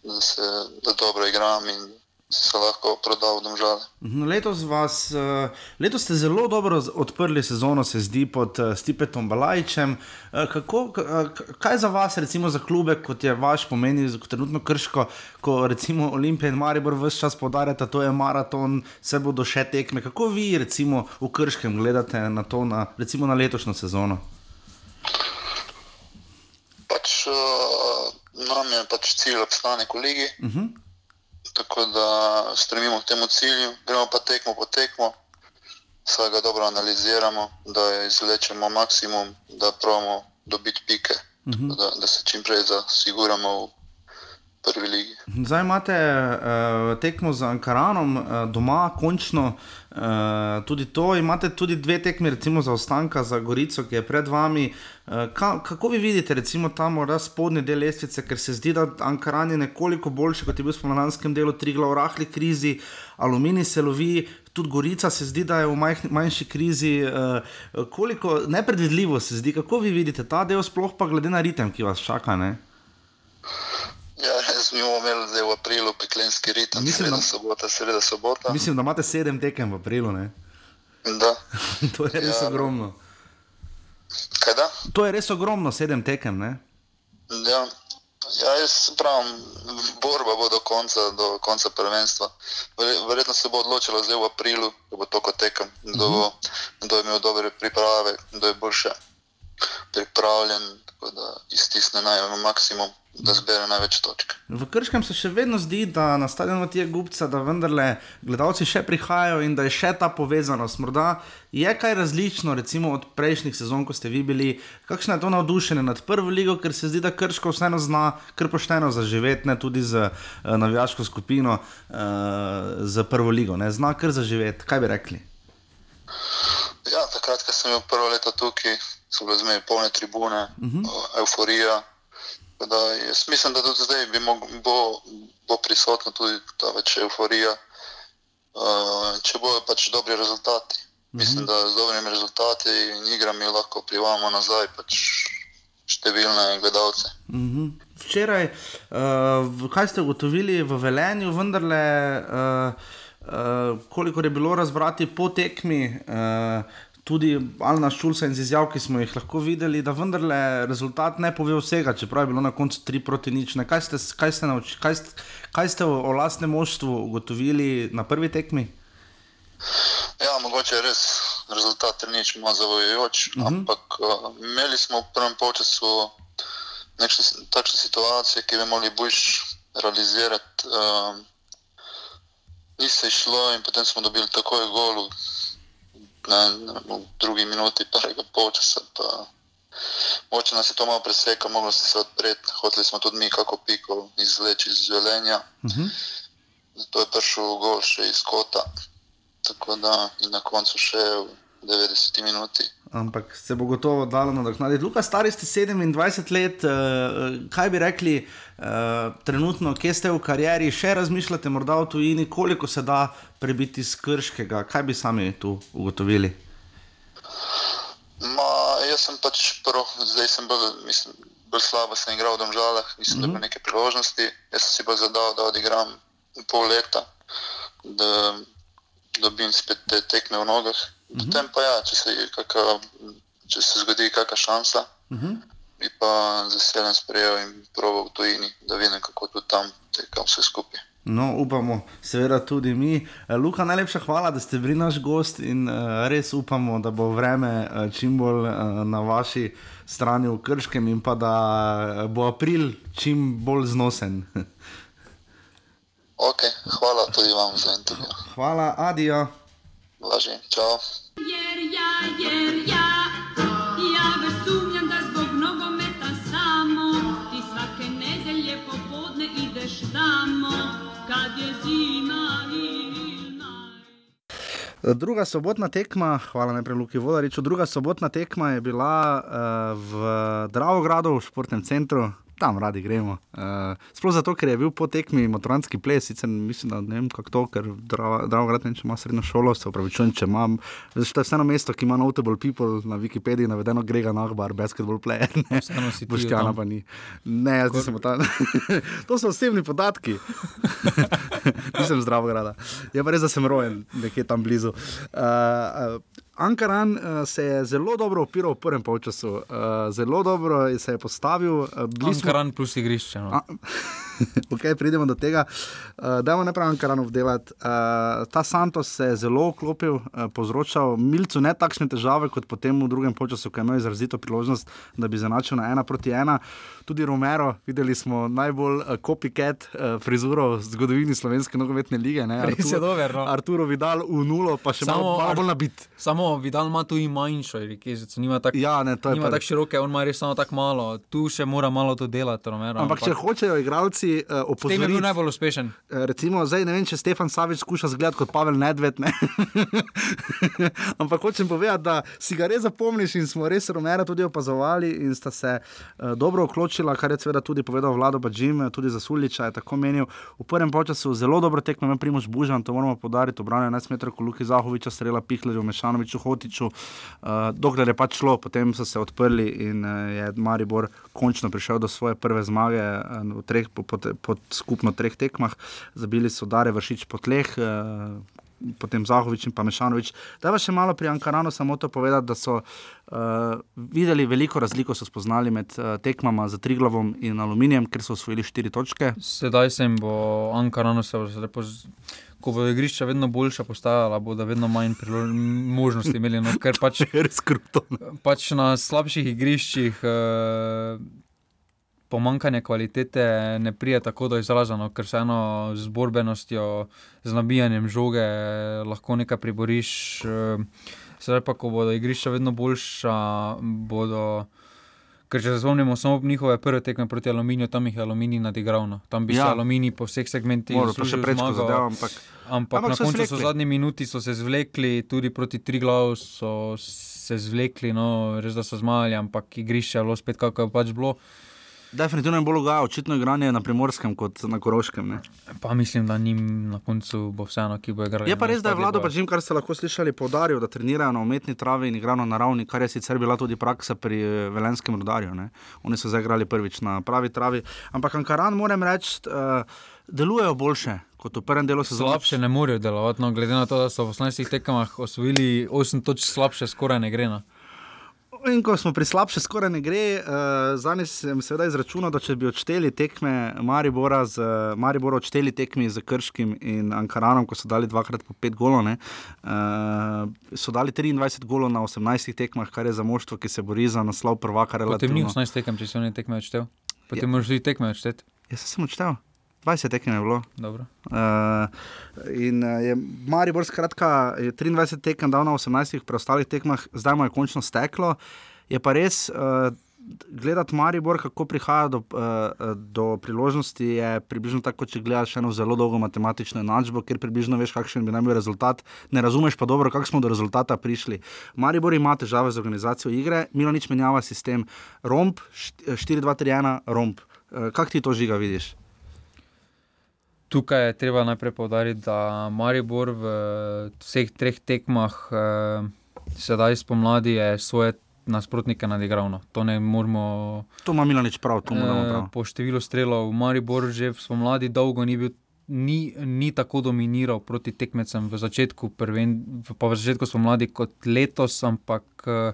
[SPEAKER 15] da, se, da dobro igram in se lahko prodal v domžale.
[SPEAKER 13] Mhm, Letos, vas, eh, letos ste zelo dobro odprli sezono, se zdi, pod eh, Stipetom Balajčem. Eh, Kako, kaj za vas, recimo za klube, kot je vaš, pomeni kot trenutno krško, ko recimo Olimpija in Maribor vse čas podarjata, to je maraton, vse bodo še tekme. Kako vi, recimo v Krškem, gledate na to, na, recimo na letošnjo sezono?
[SPEAKER 15] Pač uh, nam je pač cilj obstanek v ligi.
[SPEAKER 13] Uh -huh.
[SPEAKER 15] Tako da stremimo k temu cilju, gremo pa tekmo po tekmo, vsega dobro analiziramo, da izvlečemo maksimum, da pravimo dobiti pike,
[SPEAKER 13] Uh -huh.
[SPEAKER 15] da, da se čim prej zasiguramo v prvi ligi.
[SPEAKER 13] Zdaj imate uh, tekmo z Ankaranom uh, doma, končno uh, tudi to. Imate tudi dve tekmi, recimo za ostanka, za Gorico, ki je pred vami. Uh, ka, kako vi vidite, recimo tam morda spodnji del lestvice, ker se zdi, da Ankaran je nekoliko boljši, kot je bil v spomladanskem delu, tri glav v rahli krizi, aluminij se lovi. Tudi Gorica se zdi, da je v majhni, manjši krizi, uh, koliko nepredvidljivo se zdi. Kako vi vidite ta del, sploh pa glede na ritem, ki vas čaka? Ne?
[SPEAKER 15] Mi bomo imeli zdaj v aprilu peklenski ritem,
[SPEAKER 13] Mislim,
[SPEAKER 15] sreda
[SPEAKER 13] da-
[SPEAKER 15] sobota, sreda sobota.
[SPEAKER 13] Mislim, da imate sedem tekem v aprilu. Ne?
[SPEAKER 15] Da.
[SPEAKER 13] to je res
[SPEAKER 15] Ja.
[SPEAKER 13] ogromno.
[SPEAKER 15] Kaj da?
[SPEAKER 13] To je res ogromno, sedem tekem. Ne?
[SPEAKER 15] Ja, ja jaz pravim, borba bo do konca, do konca prvenstva. Verje- Verjetno se bo odločilo zdaj v aprilu, ko bo to tekem, kdo, bo, kdo imel dobre priprave, kdo je boljše pripravljen, tako da iztisne naj maksimum, da zbere največ točk.
[SPEAKER 13] V Krškem se še vedno zdi, da na stadionu tega gubca, da vendarle gledalci še prihajajo in da je še ta povezanost. Morda je kaj različno, recimo od prejšnjih sezon, ko ste vi bili. Kakšno je to navdušenje nad prvo ligo, ker se zdi, da Krško vseeno zna kar pošteno zaživeti, ne tudi z uh, navijaško skupino, uh, z prvo ligo, ne zna kar zaživeti. Kaj bi rekli?
[SPEAKER 15] Ja, takrat, ko sem bil prvo leto tukaj, so bile zmeraj polne tribune, uh
[SPEAKER 13] Mhm.
[SPEAKER 15] -huh. euforija. Tako Da jaz mislim, da tudi zdaj bi mog, bo, bo prisotna tudi ta več euforija, uh, če bojo pač dobri rezultati. Mislim, da z dobrimi rezultati in igrami lahko privamo nazaj pač številne gledalce.
[SPEAKER 13] Mhm. včeraj, uh, kaj ste ugotovili v Velenju, vendarle, uh, uh, koliko je bilo razbrati po tekmi. Uh, Tudi Alna Šulca in izjav, ki smo jih lahko videli, da vendarle rezultat ne pove vsega, čeprav je bilo na koncu 3 proti nič. Kaj ste, kaj ste, nauči, kaj ste, kaj ste o, o lastnem moštvu ugotovili na prvi tekmi?
[SPEAKER 15] Ja, mogoče je res rezultat nič malo zavojujoč, uh mhm. -huh. ampak uh, imeli smo v prvem času takšne situacije, ki bi morali bolj realizirati. Uh, ni se išlo in potem smo dobili takoj gol v drugi minuti prvega polčasa. Moče nas je to malo presekalo, moglo se odpreti, hoteli smo tudi mi, kako piko izleči iz življenja. Uh mhm. -huh. Zato je prišel gol še iz kota. Tako da in na koncu še v 90 minuti.
[SPEAKER 13] Ampak se bo gotovo dalo nadoknaditi. Luka, stari ste 27 let, uh, kaj bi rekli, uh, trenutno, kje ste v karieri, še razmišljate, morda v tujini, koliko se da prebiti iz krškega, kaj bi sami tu ugotovili?
[SPEAKER 15] Ma, jaz sem pač prvo, zdaj sem bolj, mislim, bolj slabo, sem igral v Domžalah, nisem mm -hmm. dobil neke priložnosti. Jaz sem si pa zadal, da odigram pol leta, da dobim spet te tekme v nogah. Mm -hmm. Potem pa ja, če se, kaka, če se zgodi kakšna šansa, mm -hmm. bi pa z veseljem sprejel in proval v tujini, da vidim, kako tu tam teka vse skupaj.
[SPEAKER 13] No, upamo, seveda tudi mi. Eh, Luka, najlepša hvala, da ste bili naš gost in uh, res upamo, da bo vreme uh, čim bolj uh, na vaši strani v Krškem in pa da bo april čim bolj znosen.
[SPEAKER 15] ok, hvala tudi vam za intervju.
[SPEAKER 13] Hvala, adijo.
[SPEAKER 15] Lažje, čau. Jer ja, jer ja, ja sumnjam da zbog nogometa samo ti svake nedelje popodne ideš tamo kad je zima
[SPEAKER 13] Druga sobotna tekma, hvala najprej Luki Vodariču, druga sobotna tekma je bila uh, v Dravogradu, v športnem centru, tam radi gremo. Uh, sploh zato, ker je bil po tekmi motoranski ples, sicer mislim, da ne vem kako to, ker Drago Grad ne ima srednjo šolo, se upravičujem, če imam. Zdaj, to je vseeno mesto, ki ima notable people na Wikipediji, navedeno Grega Nahbar, basketball player.
[SPEAKER 14] Vseeno si
[SPEAKER 13] ti. Boštjana pa ni. Ne, jaz nisem tam. to so osebni podatki. nisem zdrav grada. Je pa res, da sem rojen nekje tam blizu. Uh, uh, Ankaran uh, se je zelo dobro opiral v prvem polčasu, uh, zelo dobro se je postavil. Uh,
[SPEAKER 14] Ankaran smo... plus igrišče. No.
[SPEAKER 13] ok, pridemo do tega. Uh, Dajmo najprej Ankaranov delati. Uh, ta Santos se je zelo uklopil, uh, povzročal Milcu ne takšne težave kot potem v drugem času, ko je imel izrazito priložnost, da bi zanačil na ena proti ena. Tudi Romero, videli smo najbolj uh, copycat uh, frizuro v zgodovini slovenske nogometne lige.
[SPEAKER 14] Je dober. No.
[SPEAKER 13] Arturo Vidal v nulo, pa še samo, malo, bolj nabit.
[SPEAKER 14] Samo Vidal ima tu in manjšo, rekežico, nima tako
[SPEAKER 13] ja,
[SPEAKER 14] tak široke, on ima res samo tako malo, tu še mora malo to delati. Romero,
[SPEAKER 13] ampak, ampak če hočejo igralci uh, eh, opozoriti.
[SPEAKER 14] Tem je bil najbolj uspešen.
[SPEAKER 13] Uh, recimo, zdaj ne vem, če Stefan Savič skuša zgledati kot Pavel Nedved. Ne? Ampak hočem povedati, da si ga res zapomniš in smo res Romera tudi opazovali in sta se uh, dobro okločila, kar je seveda tudi povedal Vlado Bađim, tudi za Suliča je tako menil. V prvem času zelo dobro tekmo, ima Primož Bužan, to moramo podariti, obrane 11 metrov, Luki Zahoviča, Strela Pihlerju, Mešanoviču, Hotiču. Uh, dokler je pač šlo, potem so se odprli in uh, je Maribor končno prišel do svoje prve zmage uh, v treh, po, po, po skupno treh tekmah, zabili so Dare vršič po tleh. Uh, Potem Zahovič in pa Mešanovič. Da še malo pri Ankaranu samo to povedati, da so uh, videli veliko razliko, so spoznali med uh, tekmama za Triglavom in Aluminijem, ker so osvojili štiri točke.
[SPEAKER 14] Sedaj se jim bo Ankaranu se lepo. Ko bo igrišča vedno boljša postajala, bodo vedno manj možnosti imeli. No, ker pač, pač na slabših igriščih. Uh, pomankanje kvalitete ne prije tako do izraženo, ker se eno z borbenostjo, z nabijanjem žoge lahko nekaj priboriš. Eh, pa, ko bodo igrišča vedno boljša, bodo. Ker če se spomnimo samo njihove prve tekme proti aluminiju, tam jih je aluminij nadigral. No. Tam bi ja. se aluminij po vseh segmentih
[SPEAKER 13] zmagal. Zadev, ampak
[SPEAKER 14] ampak, ampak na koncu so zadnji minuti so se zvlekli, tudi proti tri glavu so se zvlekli, no, res da so zmagali, ampak igrišče je bilo spet kako je pač bilo.
[SPEAKER 13] Definitivno je bolj logajo, očitno igranje na primorskem kot na koroškem. Ne?
[SPEAKER 14] Pa mislim, da njim na koncu bo vseeno, ki bo igral.
[SPEAKER 13] Je pa res, da je vlado, pač jim, kar ste lahko slišali, podaril, da trenirajo na umetni travi in igrajo na ravni, kar je sicer bila tudi praksa pri eh, Velenskem rodarju. Ne? Oni so zaigrali prvič na pravi travi. Ampak Ankaran, moram reči, uh, delujejo boljše. Kot v prvem delu sezone.
[SPEAKER 14] Slabše ne morejo delovati, no, glede na to, da so v 18 tekmah osvojili 8 točk, slabše skoraj ne gre. No.
[SPEAKER 13] In ko smo pri slabšem, skoraj ne gre. Uh, eh, Zdaj sem seveda izračunal, da če bi odšteli tekme Maribora, z, Maribora odšteli tekmi z Krškim in Ankaranom, ko so dali dvakrat po pet golov, uh, so dali 23 golov na 18 tekmah, kar je za moštvo, ki se bori za naslov prvaka.
[SPEAKER 14] Potem ni 18 tekem, če so oni tekme odštel. Potem ja. moraš tudi tekme odšteti.
[SPEAKER 13] Jaz sem odštel. 20 tekem je bilo.
[SPEAKER 14] Uh,
[SPEAKER 13] in uh, je Maribor, skratka, je 23 tekem dal na 18 preostalih tekmah, zdaj mu je končno steklo. Je pa res. Uh, Gledati Maribor, kako prihaja do, uh, do priložnosti, je približno tako, če gledaš eno zelo dolgo matematično enačbo, ker približno veš, kakšen bi naj bil rezultat. Ne razumeš pa dobro, kako smo do rezultata prišli. Maribor ima težave z organizacijo igre, Milo nič menjava sistem. Romp, 4-2-3-1, romp. Uh, kako ti to žiga vidiš?
[SPEAKER 14] Tukaj je treba najprej povdariti, da Maribor v vseh treh tekmah, eh, sedaj spomladi, je svoje nasprotnike nadigral. No. To ne moramo.
[SPEAKER 13] To ima Milanič prav, to moramo
[SPEAKER 14] prav. Po številu strelov, Maribor že v spomladi dolgo ni bil. Ni, ni tako dominiral proti tekmecem v začetku, prven, pa v začetku smo mladi kot letos, ampak uh,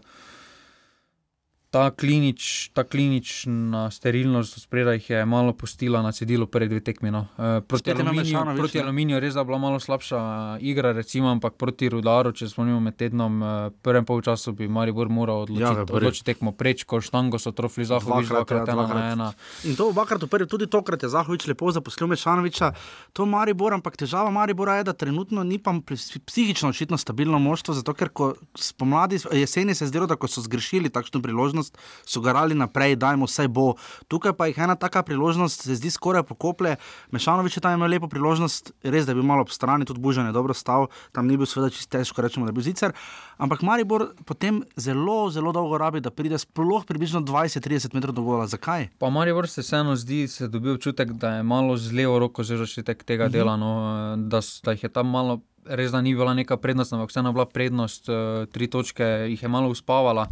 [SPEAKER 14] ta, klinič, ta klinična sterilnost spredaj je malo postila na cedilu pred dve tekmi. No. E, proti aluminiju, proti aluminiju je res bila malo slabša igra, recimo, ampak proti rudaru, če imeli med tednom, v eh, prvem polčasu bi Maribor moral odločiti, ja, odločiti tekmo preč, ko štango so trofli Zahovič, dvakrat, dvakrat, ena na ena.
[SPEAKER 13] In to obakrat, tudi tokrat je Zahovič lepo zaposlil Mešanoviča, to Maribor, ampak težava Maribora je, da trenutno ni pa psihično očitno stabilno moštvo, zato ker spomladi, jeseni se je zdelo, da so zgrešili takšno priložnost priložnost, so garali naprej, da jim vse bo. Tukaj pa jih ena taka priložnost, se zdi skoraj pokople. Mešanovič je tam imel lepo priložnost, res da je bil malo ob strani, tudi Bužan je dobro stal, tam ni bil seveda čisto težko, rečemo, da je bil zicer. Ampak Maribor potem zelo, zelo dolgo rabi, da pride sploh približno 20-30 metrov do gola. Zakaj?
[SPEAKER 14] Pa Maribor se vseeno zdi, se dobil občutek, da je malo z levo roko že začetek tega mhm. dela, no, da, da jih je tam malo. Res da ni bila neka prednost, ampak vseeno bila prednost, uh, tri točke jih je malo uspavala.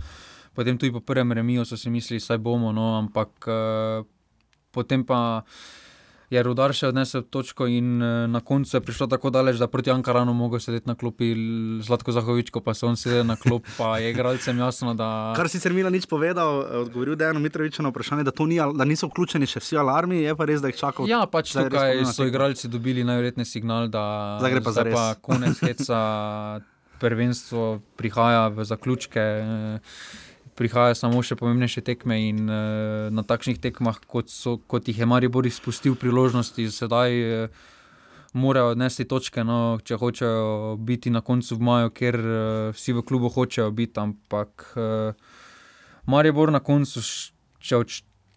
[SPEAKER 14] Potem tudi po prvem remiju so si mislili, da bomo, no, ampak uh, potem pa je rudar še odnesel točko in uh, na koncu je prišlo tako daleč, da proti Ankaranu mogo sedeti na klopi Zlatko Zahovičko, pa se on sedel na klop, pa je igralcem jasno, da.
[SPEAKER 13] Kar si sicer Mila nič povedal, eh, odgovoril Dejano Mitrovič na vprašanje, da, ni, da niso vključeni še vsi alarmi, je pa res, da jih čakajo.
[SPEAKER 14] Ja, pač tukaj so igralci dobili najverjetnejši signal, da
[SPEAKER 13] zdaj pa za
[SPEAKER 14] pa konec heca. Prvenstvo prihaja v zaključke. Eh, prihajajo samo še pomembnejše tekme in uh, na takšnih tekmah, kot, so, kot jih je Maribor izpustil priložnosti, sedaj uh, morajo odnesti točke, no, če hočejo biti na koncu v maju, ker uh, vsi v klubu hočejo biti, ampak uh, Maribor na koncu, če,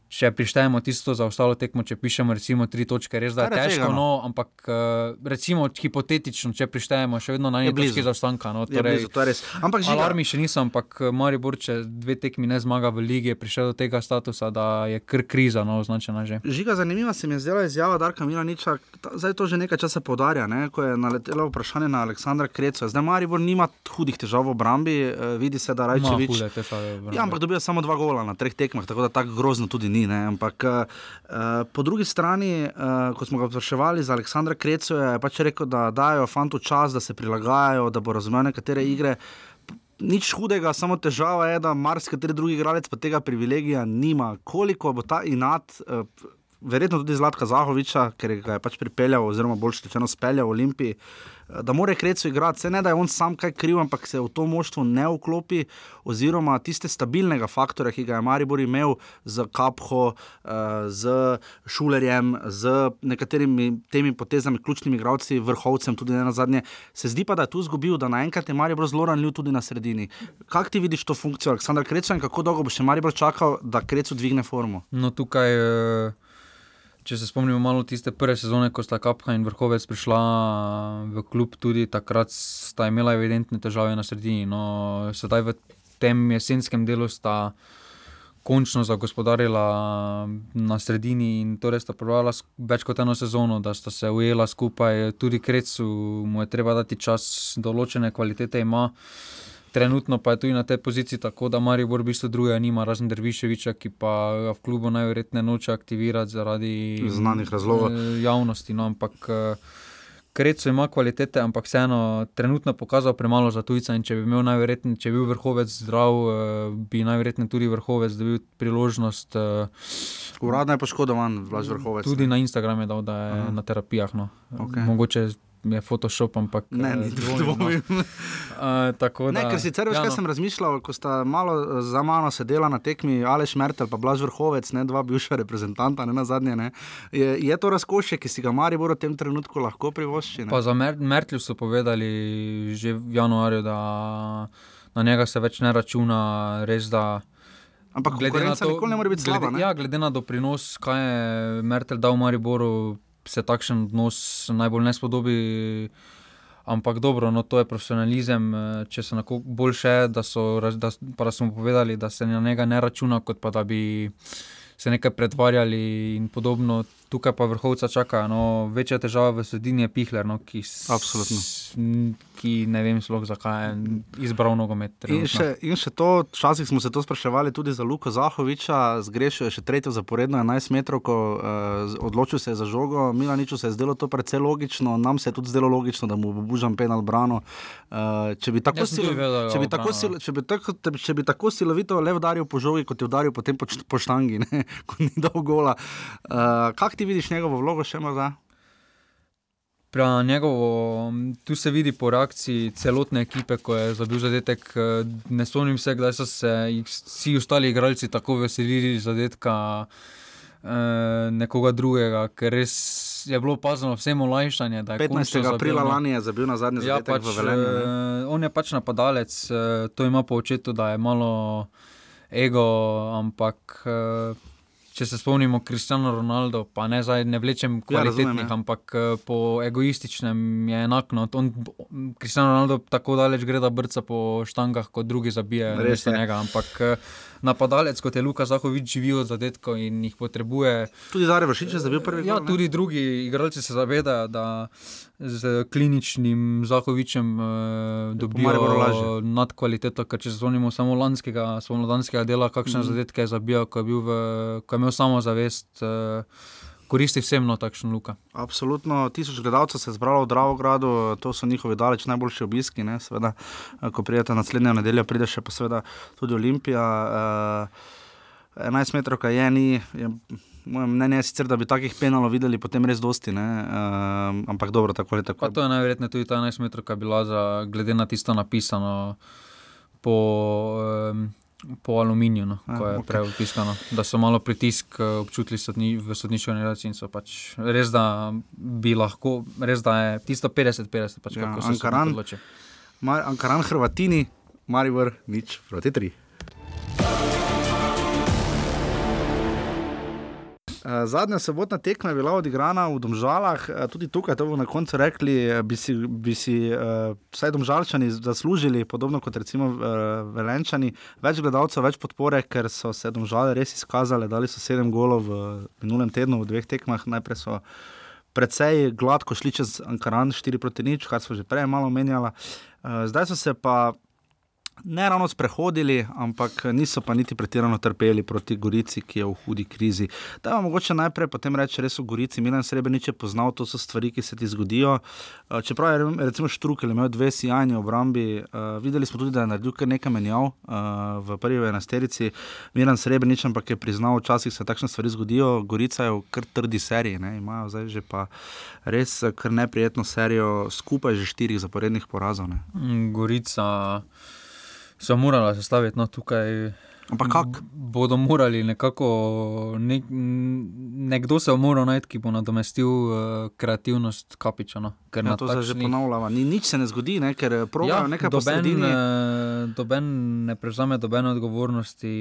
[SPEAKER 14] če prištejemo tisto za ostalo tekmo, če pišemo recimo tri točke, res da je težko, no? no, ampak uh, recimo hipotetično, če prištejemo še vedno na nekaj bližje zaostanka. No,
[SPEAKER 13] torej, je blizu, je ampak
[SPEAKER 14] že alarmi še niso, ampak eh, Maribor, če dve tekmi ne zmaga v ligi, je prišel do tega statusa, da je kr kriza no, označena že.
[SPEAKER 13] Žiga, zanimiva se mi je zdela izjava Darka Milaniča, zdaj to že nekaj časa podarja, ne, ko je naletelo vprašanje na Aleksandra Kreca. Zdaj Maribor nima hudih težav v obrambi, uh, vidi se, da Rajčevič. Ja, ampak dobijo samo dva gola na treh tekmah, tako da tako grozno tudi ni ni. Ne? Ampak uh, po drugi strani, uh, ko smo ga vprašali za Aleksandra Krecu, je pač rekel, da dajo fantu čas, da se prilagajajo, da bo razumel nekatere igre. Nič hudega, samo težava je, da marsikateri drugi igralec pa tega privilegija nima. Koliko bo ta inat. Uh, Verjetno tudi Zlatka Zahoviča, ker ga je pač pripeljal, oziroma bolj rečeno, speljal v Olimpiji, uh, da mora Krecu igrati. Se ne da je on sam kaj kriv, ampak se v to moštvo ne vklopi, oziroma tiste stabilnega faktorja, ki ga je Maribor imel z Kapho, eh, z Šulerjem, z nekaterimi temi potezami, ključnimi igralci, vrhovcem, tudi na zadnje. Se zdi pa, da je tu izgubil, da naenkrat je Maribor zelo ranljiv tudi na sredini. Kako ti vidiš to funkcijo, Aleksandar Krecu, in kako dolgo bo še Maribor čakal, da Krecu dvigne formo?
[SPEAKER 14] No, tukaj. Uh... Če se spomnimo malo tiste prve sezone, ko sta Kapha in Vrhovec prišla v klub, tudi takrat sta imela evidentne težave na sredini. No, sedaj v tem jesenskem delu sta končno zagospodarila na sredini in torej sta prebrala več kot eno sezono, da sta se ujela skupaj. Tudi Krecu mu je treba dati čas, določene kvalitete ima. Trenutno pa je tudi na tej poziciji tako, da Marijo v bistvu druge nima, razen Derviševiča, ki pa ga v klubu najverjetneje noče aktivirati zaradi
[SPEAKER 13] znanih razlogov.
[SPEAKER 14] Eh, javnosti. No, ampak Krecu ima kvalitete, ampak vseeno trenutno pokazal premalo za tujca. Če bi imel najverjetneje, če bi bil vrhovec zdrav, eh, bi najverjetneje tudi vrhovec dobil priložnost. Eh,
[SPEAKER 13] Uradno je poškodovan, vlaž vrhovec.
[SPEAKER 14] Tudi ne? na Instagramu je dal, da je Aha. na terapijah. No. Okay. Mogoče je Photoshop, ampak
[SPEAKER 13] ne, ni dvomim. No.
[SPEAKER 14] uh,
[SPEAKER 13] ne, ker sicer veš, ja, no. kaj sem razmišljal, ko sta malo eh, za mano sedela na tekmi Aleš Mertel, pa Blaž Vrhovec, ne, dva bivša reprezentanta, ne na zadnje. Ne. Je, je to razkošje, ki si ga Maribor v tem trenutku lahko privošči?
[SPEAKER 14] Pa za Mer Mertlju so povedali že v januarju, da na njega se več ne računa, res da.
[SPEAKER 13] Ampak glede na to, nikoli ne more biti slaba.
[SPEAKER 14] Ja, glede na doprinos, kaj je Mertel dal Mariboru se takšen odnos najbolj ne spodobi. Ampak dobro, no, to je profesionalizem. Če se lahko boljše, da so, da, da smo povedali, da se na njega ne računa, kot pa da bi se nekaj pretvarjali in podobno. Tukaj pa vrhovca čaka. No, večja težava v sredini je Pihler, no, ki, s, ki ne vem, sploh, zakaj je izbral nogomet.
[SPEAKER 13] In še, in še to, včasih smo se to spraševali tudi za Luka Zahoviča, zgrešil je še tretjo zaporedno 11 metrov, ko uh, odločil se je za žogo. Milaniču se je zdelo to precej logično, nam se je tudi zdelo logično, da mu bo Bužan penal brano. Uh, če, bi tako silo, če, bi tako sil, če, bi tako, če bi tako silovito le udaril po žogi, kot je udaril potem po, po štangi, ne, ko ni dal gola. Uh, ti vidiš njegovo vlogo še morda?
[SPEAKER 14] Njegovo, tu se vidi po reakciji celotne ekipe, ko je zabil zadetek. Ne spomnim se, kdaj so se vsi ostali igralci tako veselili zadetka eh, nekoga drugega, ker res je bilo opazno vsem olajšanje.
[SPEAKER 13] 15. aprila lani je zabil na zadnji ja, zadetek pač, v Velenju.
[SPEAKER 14] Eh, on je pač napadalec, eh, to ima po očetu, da je malo ego, ampak. Eh, če se spomnimo Kristjana Ronaldo, pa ne, zdaj, ne vlečem ja, kvalitetnih, ja, ampak eh, po egoističnem je enako. Kristjana Ronaldo tako daleč gre, da brca po štangah, kot drugi zabije. Res je njega. Ampak eh, napadalec, kot je Luka Zahovič, živi od zadetkov in jih potrebuje.
[SPEAKER 13] Tudi Zare Vršič je zabil prvi.
[SPEAKER 14] Ja, tudi drugi igralci se zavedajo, da z kliničnim Zahovičem uh, dobijo nad kvaliteto, ker če se spomnimo samo lanskega, spomladanskega dela, kakšne mm. zadetke je zabijal, ko je, bil v, ko je imel samo zavest. Koristi vsem no takšno luka.
[SPEAKER 13] Absolutno, tisoč gledalcev se je zbralo v Dravogradu, to so njihovi daleč najboljši obiski. Ne, seveda, eh, ko pridete naslednjo nedeljo, pride še pa seveda tudi Olimpija. Uh, 11 metrov, kaj je, ni. Je, moje mnenje je sicer, da bi takih penalov videli potem res dosti, uh, ampak dobro, tako ali tako.
[SPEAKER 14] Pa to je najverjetneje tudi ta 11 metrov, ki je bila za, glede na tisto napisano po, um, po aluminiju, no, ko je okay. prej opisano, da so malo pritisk eh, občutili sodni, v sodniški organizaciji in so pač res, da bi lahko, res da je tisto 50-50, pač ja, kako se
[SPEAKER 13] Ankaran, Ankaran, Hrvatini, Marivor, nič proti tri. Zadnja sobotna tekma je bila odigrana v Domžalah, eh, tudi tukaj, to bomo na koncu rekli, eh, bi si, bi si uh, vsaj Domžalčani zaslužili, podobno kot recimo uh, Velenčani, več gledalcev, več podpore, ker so se Domžale res izkazale, dali so sedem golov v minulem tednu v dveh tekmah. Najprej so precej gladko šli čez Ankaran, 4 proti nič, kar smo že prej malo menjali. Uh, zdaj so se pa ne ravno sprehodili, ampak niso pa niti pretirano trpeli proti Gorici, ki je v hudi krizi. Da vam mogoče najprej potem reči, res v Gorici, Milan Srebrenic je poznal, to so stvari, ki se ti zgodijo. Eh, čeprav je recimo Štrukel imel dve sijajni obrambi, uh, videli smo tudi, da je naredil kar nekaj menjav uh, v prvi enesterici. Milan Srebrenic, ampak je priznal, včasih se takšne stvari zgodijo. Gorica je v kar trdi seriji, ne? imajo zdaj že pa res kar neprijetno serijo, skupaj že štirih zaporednih porazov. Ne?
[SPEAKER 14] Gorica so morali sestaviti no, tukaj.
[SPEAKER 13] Ampak kako?
[SPEAKER 14] Bodo morali nekako, nek, nekdo se bo moral najti, ki bo nadomestil uh, kreativnost kapiča. No.
[SPEAKER 13] Ja, to se že ponavlja, Ni, nič se ne zgodi, ne, ker pravijo ja, nekaj posebnega.
[SPEAKER 14] Uh, doben ne prevzame dobene odgovornosti,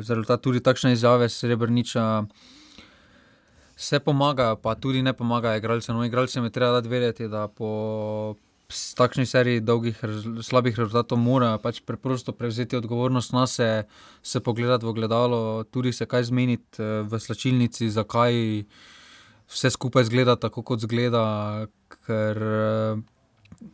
[SPEAKER 14] zaradi tega tudi takšne izjave srebrniča. Vse pomaga, pa tudi ne pomaga, igralcem. No, igralcem je treba vedeti, da po s takšni seriji dolgih, slabih rezultatov mora pač preprosto prevzeti odgovornost na se, se pogledati v gledalo, tudi se kaj zmeniti eh, v slačilnici, zakaj vse skupaj zgleda tako, kot zgleda. Ker eh,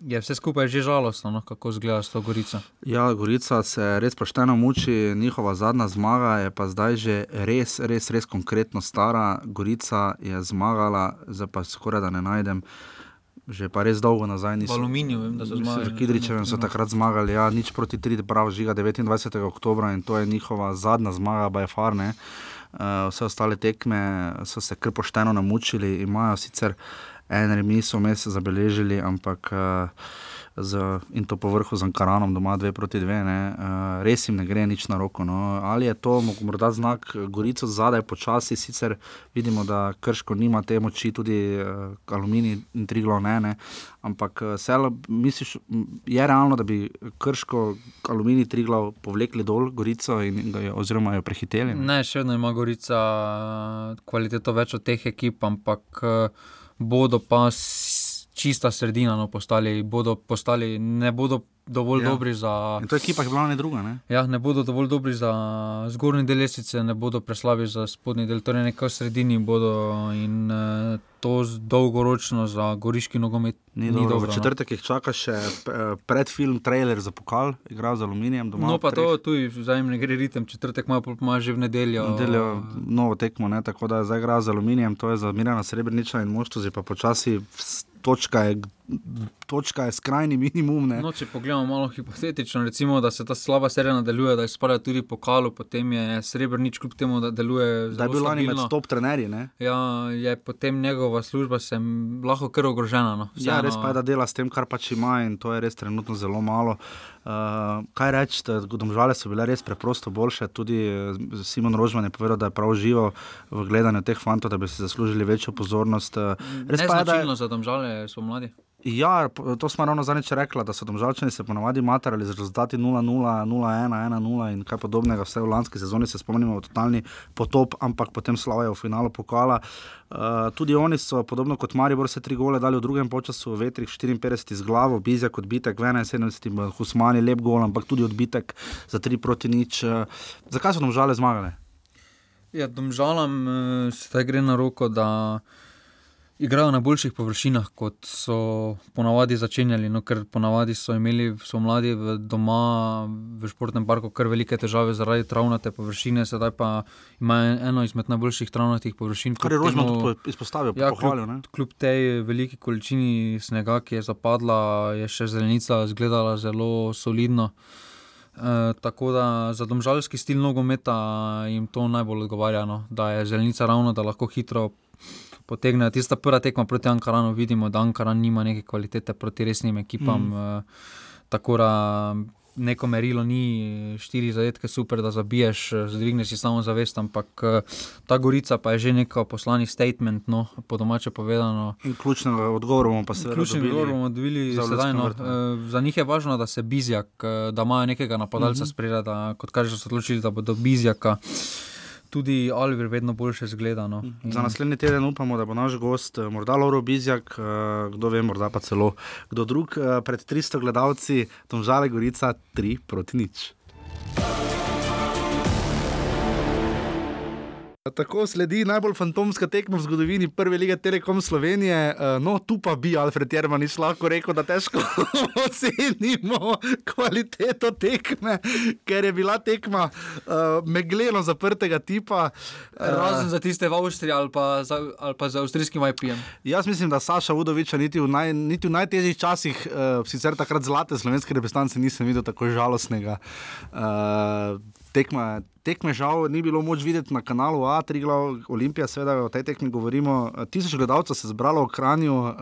[SPEAKER 14] je vse skupaj že žalostno, no, kako izgleda s to Gorico.
[SPEAKER 13] Ja, Gorica se res pošteno muči, njihova zadnja zmaga je pa zdaj že res, res, res konkretno stara. Gorica je zmagala, zdaj pa skoraj da ne najdem. Že pa res dolgo nazaj
[SPEAKER 14] nismo. Aluminij, vem, da so zmagali.
[SPEAKER 13] Z Kidričevem so takrat zmagali, ja, nič proti 3, prav žiga 29. oktober in to je njihova zadnja zmaga, pa je farne. Uh, vse ostale tekme so se kar pošteno namučili, imajo sicer en remi so vmes zabeležili, ampak uh, z, in to povrhu z Ankaranom, doma dve proti dve, ne, uh, res jim ne gre nič na roko. No. Ali je to morda znak Gorico zadaj počasi, sicer vidimo, da krško nima te moči, tudi uh, aluminij in triglo ne. ne. Ampak selo, misliš, je realno, da bi krško aluminij triglo povlekli dol Gorico in jo, oziroma jo prehiteli?
[SPEAKER 14] Ne, ne še vedno ima Gorica kvaliteto več od teh ekip, ampak. Bodo pa čista sredina, no, postali, bodo postali, ne bodo dovolj ja. dobri za.
[SPEAKER 13] In to je ekipa, ki je bila ne druga. Ne?
[SPEAKER 14] Ja, ne bodo dovolj dobri za zgornji del lesice, ne bodo preslabi za spodnji del, torej nekaj v sredini bodo in uh, to dolgoročno za goriški nogomet.
[SPEAKER 13] Ni, ni dobro. V no. četrtek jih čaka še eh, predfilm, trailer za pokal, igra z aluminijem. Doma,
[SPEAKER 14] no, pa to tudi zdaj ne gre ritem, četrtek ima pa že v nedeljo.
[SPEAKER 13] Nedeljo novo tekmo, ne? tako da zdaj igra z aluminijem, to je za Mirjana Srebrniča in moštvo, zdaj pa počasi točka je, točka je skrajni minimum.
[SPEAKER 14] No, če pogledamo malo hipotetično, recimo, da se ta slaba serija nadaljuje, da izpada tudi pokalo, potem je srebrnič kljub temu, da deluje.
[SPEAKER 13] Da je bil lani med top trenerji.
[SPEAKER 14] Ja, je potem njegova služba lahko kar ogrožena. No.
[SPEAKER 13] Ja, res pa je, da dela s tem, kar pač ima in to je res trenutno zelo malo. Uh, kaj reči, domžale so bile res preprosto boljše. Tudi eh, Simon Rožman je povedal, da je prav živo v gledanju teh fantov, da bi si zaslužili večjo pozornost. Uh,
[SPEAKER 14] res pa je, da je za domžale so mladi.
[SPEAKER 13] Ja, to smo ravno zadnjič rekli, da so domžalčani se ponovadi materali z rezultati 0-0, 0-1, 1-0 in kaj podobnega. Vse v lanski sezoni se spomnimo, totalni potop, ampak potem slavajo v finalu pokala. Uh, tudi oni so, podobno kot Maribor, se tri gole dali v drugem času, vetrih 54 z glavo, Bizjak odbitek, 71, Husmani lep gol, ampak tudi odbitek za 3 proti nič. Uh, zakaj so domžale zmagale?
[SPEAKER 14] Ja, domžalam uh, se gre na roko, da igrajo na boljših površinah, kot so ponavadi začenjali. No, ker ponavadi so imeli so mladi v doma v športnem parku kar velike težave zaradi travnate površine, sedaj pa imajo eno izmed najboljših travnatih površin.
[SPEAKER 13] Kar je rožno izpostavil, ja, pohvalil,
[SPEAKER 14] kljub, kljub tej veliki količini snega, ki je zapadla, je še zelenica izgledala zelo solidno. E, tako da za domžalski stil nogometa jim to najbolj odgovarja, no? da je zelenica ravno, da lahko hitro potegnejo. Tista prva tekma proti Ankaranu, vidimo, da Ankaran nima neke kvalitete proti resnim ekipam. Mm. Tako da neko merilo ni štiri zadetke, super, da zabiješ, zdvigneš si samo zavest, ampak ta gorica pa je že neko poslani statement, no, po domače povedano.
[SPEAKER 13] In ključnega odgovora bomo pa seveda
[SPEAKER 14] dobili. Ključnega odgovora bomo dobili sedaj. No, za njih je važno, da se bizjak, da imajo nekega napadalca mm -hmm. spreda, da kot kaže, so se odločili, da bodo bizjaka tudi Oliver vedno boljše zgleda. No.
[SPEAKER 13] Za naslednji teden upamo, da bo naš gost, eh, morda Lauro Bizjak, eh, kdo ve, morda pa celo kdo drug, eh, pred 300 gledalci, tam žale Gorica 3 proti nič. Tako sledi najbolj fantomska tekma v zgodovini Prve lige Telekom Slovenije. Eh, no, tu pa bi Alfred Jermanič lahko rekel, da težko ocenimo kvaliteto tekme, ker je bila tekma uh, megleno zaprtega tipa.
[SPEAKER 14] Uh, Razen za tiste v Avstriji ali pa za, ali pa za avstrijskim IP-jem.
[SPEAKER 13] Jaz mislim, da Saša Udoviča niti v, naj, niti v najtežjih časih, uh, sicer takrat zlate slovenske reprezentance, nisem videl tako žalostnega. Uh, tekma, tekme žal ni bilo moč videti na kanalu A, tri glavne olimpije, seveda o tej tekmi govorimo. Tisoč gledalcev se je zbralo v Kranju, uh,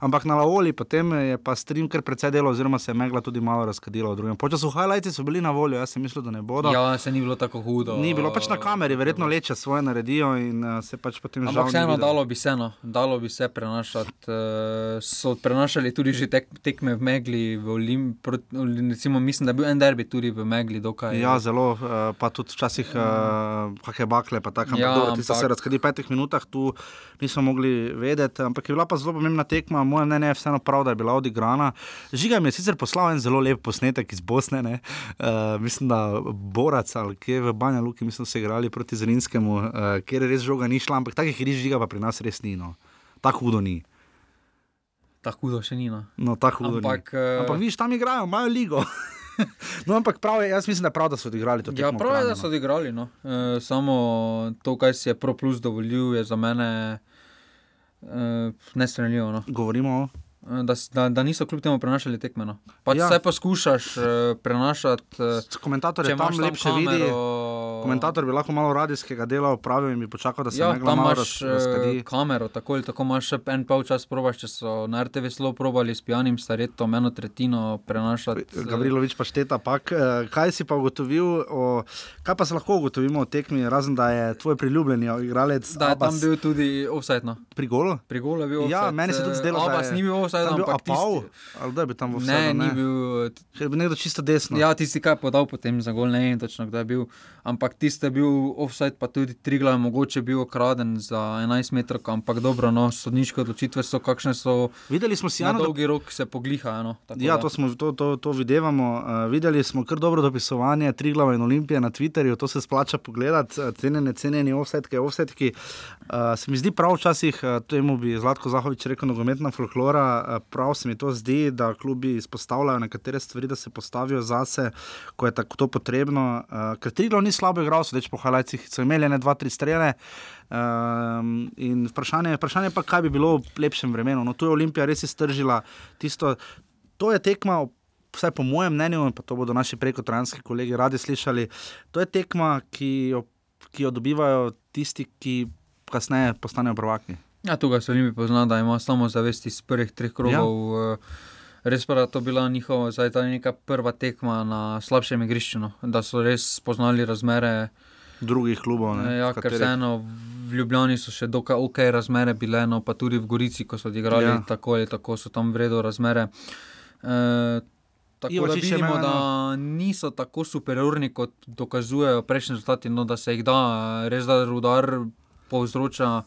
[SPEAKER 13] ampak na Laoli, potem je pa stream kar precej delo, oziroma se je megla tudi malo razkadila v drugem. Počasno highlights so bili na voljo, jaz sem mislil, da ne bodo.
[SPEAKER 14] Ja, se ni bilo tako hudo.
[SPEAKER 13] Ni bilo pač na kameri, verjetno leče svoje naredijo in uh, se pač potem že.
[SPEAKER 14] Ampak vseeno dalo bi se, no, dalo bi se prenašati. Uh, so prenašali tudi že tek, tekme v megli, v Olimpiji, recimo, mislim, da je bil en derbi tudi v megli. Dokaj,
[SPEAKER 13] ja, zelo, uh, pa tudi tudi včasih uh, kakšne bakle, pa tako. Ja, ti so se razkadi v petih minutah, tu nismo mogli vedeti, ampak je bila pa zelo pomembna tekma, moje mnenje je vseeno prav, da je bila odigrana. Žiga mi je sicer poslal en zelo lep posnetek iz Bosne, uh, mislim, da Borac ali kje v Banja Luki, mislim, se igrali proti Zrinskemu, uh, kjer je res žoga ni šla, ampak takih riž žiga pa pri nas res ni, no. tako hudo ni.
[SPEAKER 14] Tako hudo še ni. No,
[SPEAKER 13] no tako hudo. Ampak, uh... ampak viš, tam igrajo, imajo ligo. no, ampak prav je, jaz mislim, da prav, da so odigrali to.
[SPEAKER 14] Ja, prav je, da so odigrali. No. E, samo to, kar si je Pro Plus dovolil, je za mene e, nestranljivo. No.
[SPEAKER 13] Govorimo o.
[SPEAKER 14] Da, da, da niso kljub temu prenašali tekme. No. Pač ja. Vse poskušaš uh, prenašati.
[SPEAKER 13] Uh, komentatorje tam lepše vidijo komentator bi lahko malo radijskega dela opravil in bi počakal, da se ja, tam imaš
[SPEAKER 14] uh, kamero, tako ali tako imaš še en pol čas probaš, če so na RTV zelo probali s pijanim staretom eno tretjino prenašati.
[SPEAKER 13] Gavrilovič pa šteta, pak, kaj si pa ugotovil, o, kaj pa se lahko ugotovimo o tekmi, razen da je tvoj priljubljeni igralec.
[SPEAKER 14] Da je tam bil tudi offside. No.
[SPEAKER 13] Pri golu?
[SPEAKER 14] Pri golu je bil
[SPEAKER 13] offside. Ja, meni se tudi zdelo,
[SPEAKER 14] da je. ni bil offside,
[SPEAKER 13] ampak Apau, ali da bi tam offside. Ne,
[SPEAKER 14] ne, ni bil.
[SPEAKER 13] Ker bi nekdo čisto desno.
[SPEAKER 14] Ja, ti si kaj podal potem za gol, ne vem točno, kdaj je bil. Ampak tiste je bil offside, pa tudi tri glave, mogoče bil ukraden za 11 metrov, ampak dobro, no, sodniške odločitve so kakšne so.
[SPEAKER 13] Videli smo si, da
[SPEAKER 14] na dolgi rok se pogliha. No,
[SPEAKER 13] ja, to, smo, to, to, to videvamo. Uh, videli smo kar dobro dopisovanje tri glave in olimpije na Twitterju, to se splača pogledati, uh, cenjene, cenjene offside, offside. Uh, se mi zdi prav včasih, uh, temu bi Zlatko Zahovič rekel, nogometna folklora, prav se mi to zdi, da klubi izpostavljajo nekatere stvari, da se postavijo zase, ko je tako potrebno. Uh, ker tri glave ni slabo igral, so več po Halajcih, so imeli ne dva, tri strele. Um, in vprašanje, vprašanje pa, kaj bi bilo v lepšem vremenu. No, tu je Olimpija res iztržila tisto. To je tekma, vsaj po mojem mnenju, pa to bodo naši prekotranski kolegi radi slišali. To je tekma, ki jo, ki jo dobivajo tisti, ki kasneje postanejo prvaki.
[SPEAKER 14] Ja, tukaj se jim pozna, da ima samo zavest iz prvih treh krogov. Ja. Uh, Res pa je to bila njihova, zdaj ta neka prva tekma na slabšem igrišču, no. da so res spoznali razmere
[SPEAKER 13] drugih klubov.
[SPEAKER 14] Ne, ja, ker vseeno v Ljubljani so še dokaj ok razmere bile, no pa tudi v Gorici, ko so odigrali ja. tako ali tako, so tam vredno razmere. E, tako Ivo, da vidimo, da niso tako superiorni, kot dokazujejo prejšnji rezultati, no da se jih da, res da rudar povzroča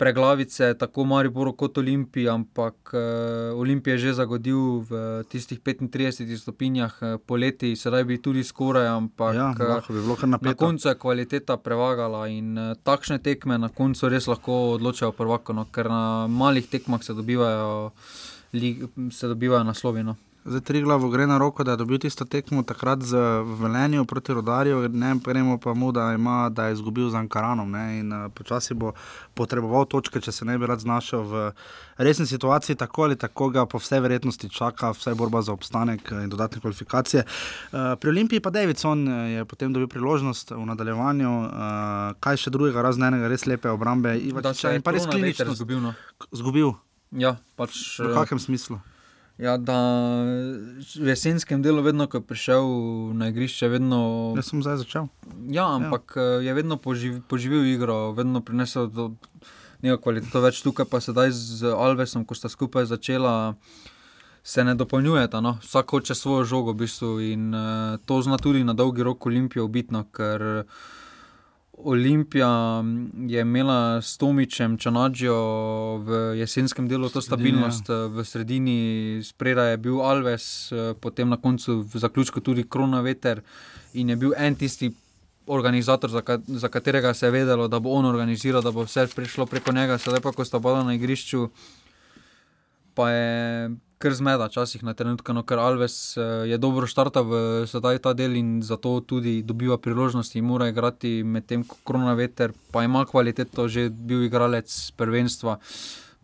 [SPEAKER 14] preglavice, tako Maribor kot Olimpij, ampak uh, Olimpij je že zagodil v tistih 35 stopinjah uh, poleti, sedaj bi tudi skoraj, ampak
[SPEAKER 13] ja, eh, bi
[SPEAKER 14] na koncu je kvaliteta prevagala in uh, takšne tekme na koncu res lahko odločajo prvako, no, ker na malih tekmah se dobivajo, li, se dobivajo naslovino.
[SPEAKER 13] Zdaj, tri glavo gre na roko, da je dobil tisto tekmo takrat z Velenjem proti Rodarju, ne prejmo pa mu, da, ima, da je izgubil z Ankaranom ne, in uh, počasi bo potreboval točke, če se ne bi rad znašel v resni situaciji, tako ali tako ga po vsej verjetnosti čaka vse borba za obstanek in dodatne kvalifikacije. Uh, pri Olimpiji pa Davidson je potem dobil priložnost v nadaljevanju, uh, kaj še drugega, razen enega res lepe obrambe.
[SPEAKER 14] Ivačiča, in pa res klinično zgubil. No.
[SPEAKER 13] Zgubil.
[SPEAKER 14] Ja, pač,
[SPEAKER 13] v kakšnem smislu?
[SPEAKER 14] Ja, da v jesenskem delu, vedno ko je prišel na igrišče, vedno.
[SPEAKER 13] Jaz sem zdaj začel.
[SPEAKER 14] Ja, ampak ja. je vedno poživ, poživil igro, vedno prinesel neko kvaliteto več tukaj, pa sedaj z Alvesom, ko sta skupaj začela. Se ne dopolnjujeta, no? vsak hoče svojo žogo, v bistvu, in uh, to zna tudi na dolgi rok Olimpijo ubitno, ker uh, Olimpija je imela s Tomičem, Čanadžijo v jesenskem delu to stabilnost, ja. v sredini spreda je bil Alves, potem na koncu v zaključku tudi Krona Veter in je bil en tisti organizator, za, ka, za katerega se je vedelo, da bo on organiziral, da bo vse prišlo preko njega, sedaj pa ko sta bila na igrišču, pa je kar zmeda, včasih na trenutke, no, ker Alves uh, je dobro štartal v sedaj ta del in zato tudi dobiva priložnosti in mora igrati med tem, ko krona veter, pa ima kvaliteto, že bil igralec prvenstva.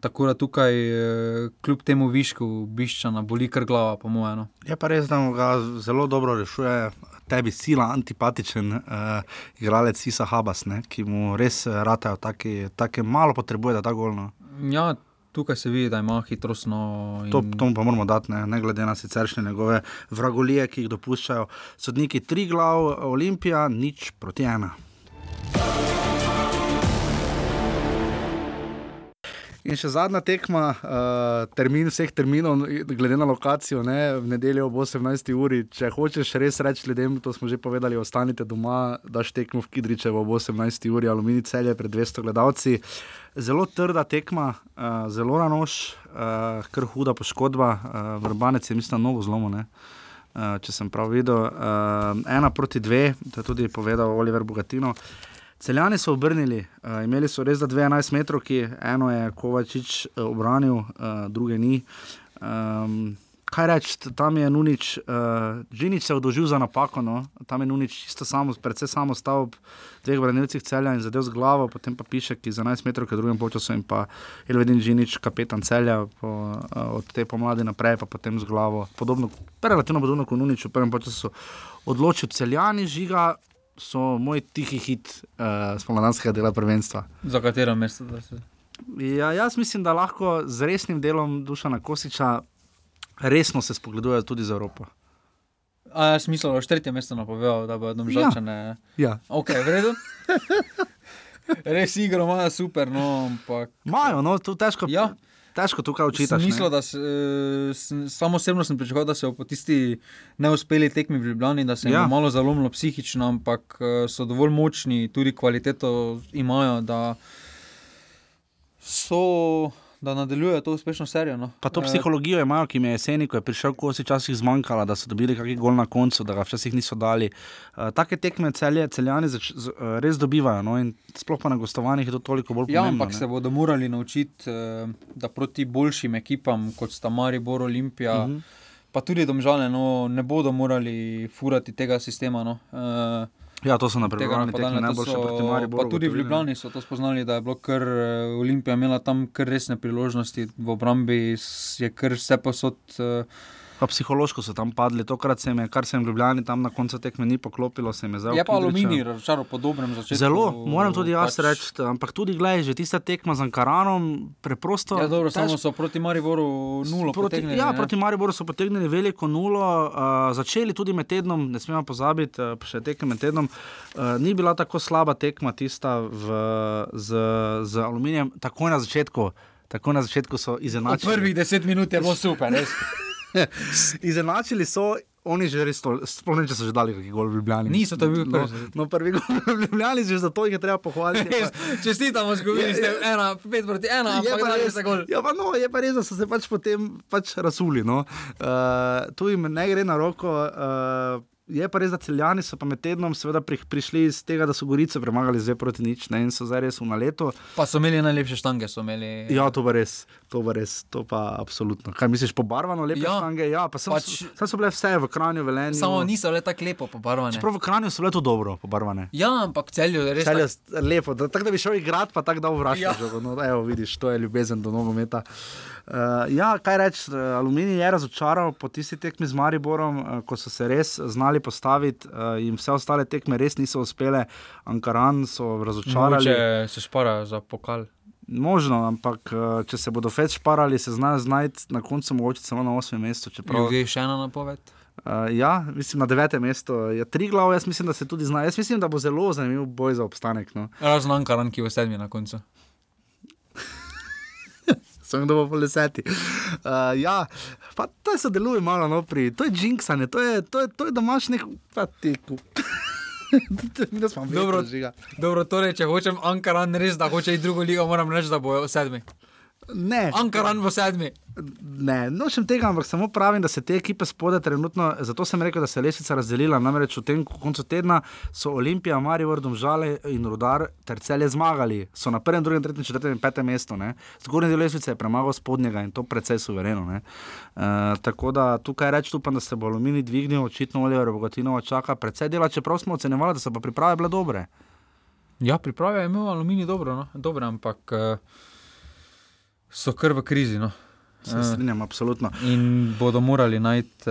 [SPEAKER 14] Tako da tukaj, eh, kljub temu višku, biščana, boli kar glava, po mojem. No.
[SPEAKER 13] Je pa res, da ga zelo dobro rešuje. Tebi sila, antipatičen uh, igralec Sisa Habas, ne, ki mu res ratajo, tako malo potrebuje, da ta golno.
[SPEAKER 14] Ja, tukaj se vidi, da ima hitrost. No,
[SPEAKER 13] in... to, to pa moramo dati, ne, ne glede na siceršnje njegove vragolije, ki jih dopuščajo sodniki. Tri glav, Olimpija, nič proti ena. In še zadnja tekma, uh, termin vseh terminov, glede na lokacijo, ne, v nedeljo ob 18. uri. Če hočeš res reči ljudem, to smo že povedali, ostanite doma, daš tekmo v Kidriče ob 18. uri, aluminij celje pred 200 gledalci. Zelo trda tekma, uh, zelo na nož, uh, kar huda poškodba, uh, vrbanec je, mislim, novo zlomo. Uh, če sem prav videl, uh, ena proti dve, to je tudi povedal Oliver Bogatino. Celjani so obrnili, uh, imeli so res za 12 metrov, ki eno je Kovačič uh, obranil, uh, druge ni. Um, kaj reči, tam je Nunič, uh, Žinič se je odložil za napako, no? tam je Nunič čisto samo, predvsem samo stal ob dveh branilcih celja in zadev z glavo, potem pa piše, ki za 11 metrov, ki je drugem času in pa Elvedin Žinič, kapetan celja po, uh, od te pomladi naprej, pa potem z glavo. Podobno, relativno podobno kot Nunič, v prvem času odločil celjani žiga so moj tihi hit uh, spomladanskega dela prvenstva.
[SPEAKER 14] Za katero mesto?
[SPEAKER 13] Ja, jaz mislim, da lahko z resnim delom Dušana Kosiča resno se spogledujejo tudi z Evropo.
[SPEAKER 14] A jaz mislim, da je tretje mesto napovedal, da bo jedno žrčane.
[SPEAKER 13] Ja. ja.
[SPEAKER 14] Ok, v redu. Res igro imajo super, no, ampak.
[SPEAKER 13] Imajo, no, to težko.
[SPEAKER 14] Ja
[SPEAKER 13] težko tukaj učiti.
[SPEAKER 14] Mislim, da se, uh, samo osebno sem pričakoval, da se po tisti neuspeli tekmi v Ljubljani, da se jim ja. malo zalomilo psihično, ampak uh, so dovolj močni, tudi kvaliteto imajo, da so da nadaljujejo to uspešno serijo. No.
[SPEAKER 13] Pa to eh, psihologijo imajo, ki mi je jeseni, ko je prišel, ko si včasih zmanjkala, da so dobili kakšen gol na koncu, da ga včasih niso dali. Uh, take tekme celje, celjani zač, z, uh, res dobivajo. No, sploh pa na gostovanjih je to toliko bolj
[SPEAKER 14] pomembno.
[SPEAKER 13] Ja,
[SPEAKER 14] ampak ne. se bodo morali naučiti, uh, da proti boljšim ekipam, kot sta Maribor, Olimpija. Uh mhm. -huh. Pa tudi domžale, no, ne bodo morali furati tega sistema. No. Uh,
[SPEAKER 13] Ja, to so na primer najboljše proti Mariboru.
[SPEAKER 14] Pa tudi v Ljubljani so to spoznali, da je bilo kar eh, Olimpija imela tam kar resne priložnosti v obrambi, je kar vse posod. Uh,
[SPEAKER 13] Pa psihološko so tam padli, tokrat se je, kar se jim ljubljeni tam na koncu tekme ni poklopilo, se je zdaj.
[SPEAKER 14] Je pa aluminij, razočaral po dobrem začetku.
[SPEAKER 13] Zelo, moram tudi jaz pač... reči, ampak tudi gledaj, že tista tekma z Ankaranom, preprosto.
[SPEAKER 14] Ja, dobro, tež... samo so proti Mariboru nulo
[SPEAKER 13] proti,
[SPEAKER 14] potegnili.
[SPEAKER 13] Ja, ne? proti Mariboru so potegnili veliko nulo, uh, začeli tudi med tednom, ne smemo pozabiti, uh, še tekme med tednom. Uh, ni bila tako slaba tekma tista v, z, z aluminijem, takoj na začetku. Tako na začetku so izenačili.
[SPEAKER 14] Prvih deset minut je bilo super, res.
[SPEAKER 13] Izenačili so. Oni že res, sploh ne, če so že dali neki gol v Ljubljani.
[SPEAKER 14] Niso to bili
[SPEAKER 13] prvi. No, no, prvi gol v Ljubljani, že zato jih je treba pohvaliti.
[SPEAKER 14] Čestitamo, zgubili ste ena, pet proti ena, ampak pa res, gol.
[SPEAKER 13] Ja, pa no, je pa res, da so se pač potem pač rasuli. No. Uh, tu jim ne gre na roko. Uh, Je pa res, da celjani so pa med tednom pri, prišli iz tega, da so Gorice premagali zdaj proti nič ne, in so zdaj res v naletu.
[SPEAKER 14] Pa so imeli najlepše štange. Imeli...
[SPEAKER 13] Ja, to pa res, to pa res, to pa absolutno. Kaj misliš, pobarvano lepe ja. štange? Ja, pa sem, pač... so, so bile vse v kranju, velenje.
[SPEAKER 14] Samo niso bile tako lepo pobarvane.
[SPEAKER 13] Čeprav v kranju so bile to dobro pobarvane.
[SPEAKER 14] Ja, ampak celju je res.
[SPEAKER 13] Celju je tak... lepo, tako da bi šel igrati, pa tako da vračaš. Ja. No, evo, vidiš, to je ljubezen do nogometa. Uh, ja, kaj reči, uh, Aluminij je razočaral po tisti tekmi z Mariborom, uh, ko so se res znali postaviti uh, in vse ostale tekme res niso uspele. Ankaran so razočarali.
[SPEAKER 14] Če se špara za pokal.
[SPEAKER 13] Možno, ampak uh, če se bodo več šparali, se znajo znajti na koncu mogoče samo na osmem mestu.
[SPEAKER 14] Čeprav... Je še ena napoved?
[SPEAKER 13] Uh, ja, mislim na devetem mestu. Je tri glav, jaz mislim, da se tudi zna. Jaz mislim, da bo zelo zanimiv boj za obstanek. No.
[SPEAKER 14] Razen Ankaran, ki je v sedmi na koncu
[SPEAKER 13] sem kdo po deseti. Uh, ja, pa to se deluje malo naprej, to je jinxanje, to je, to je, to je da imaš nek patiku.
[SPEAKER 14] dobro, dobro, torej, če hočem Ankaran res, da hoče iti drugo ligo, moram reči, da bojo sedmi.
[SPEAKER 13] Ne.
[SPEAKER 14] Ankaran v sedmi.
[SPEAKER 13] Ne, nočem tega, ampak samo pravim, da se te ekipe spode trenutno. Zato sem rekel, da se je lesnica razdelila. Namreč v tem koncu tedna so Olimpija, Marijo, Žale in Rudar ter celje zmagali. So na prvem, drugem, tretjem, četrtem in petem mestu. Zgornji del lesnice je premagal spodnjega in to precej suvereno. Uh, tako da tukaj rečem, upam, da se bo Alumini dvignil, očitno Oliver Bogatinova čaka precej dela, čeprav smo ocenjevali, da so pa priprave bile dobre.
[SPEAKER 14] Ja, priprave je imel Alumini dobro, no? dobro ampak. Uh so kar v krizi. No.
[SPEAKER 13] Se strinjam, absolutno.
[SPEAKER 14] In bodo morali najti,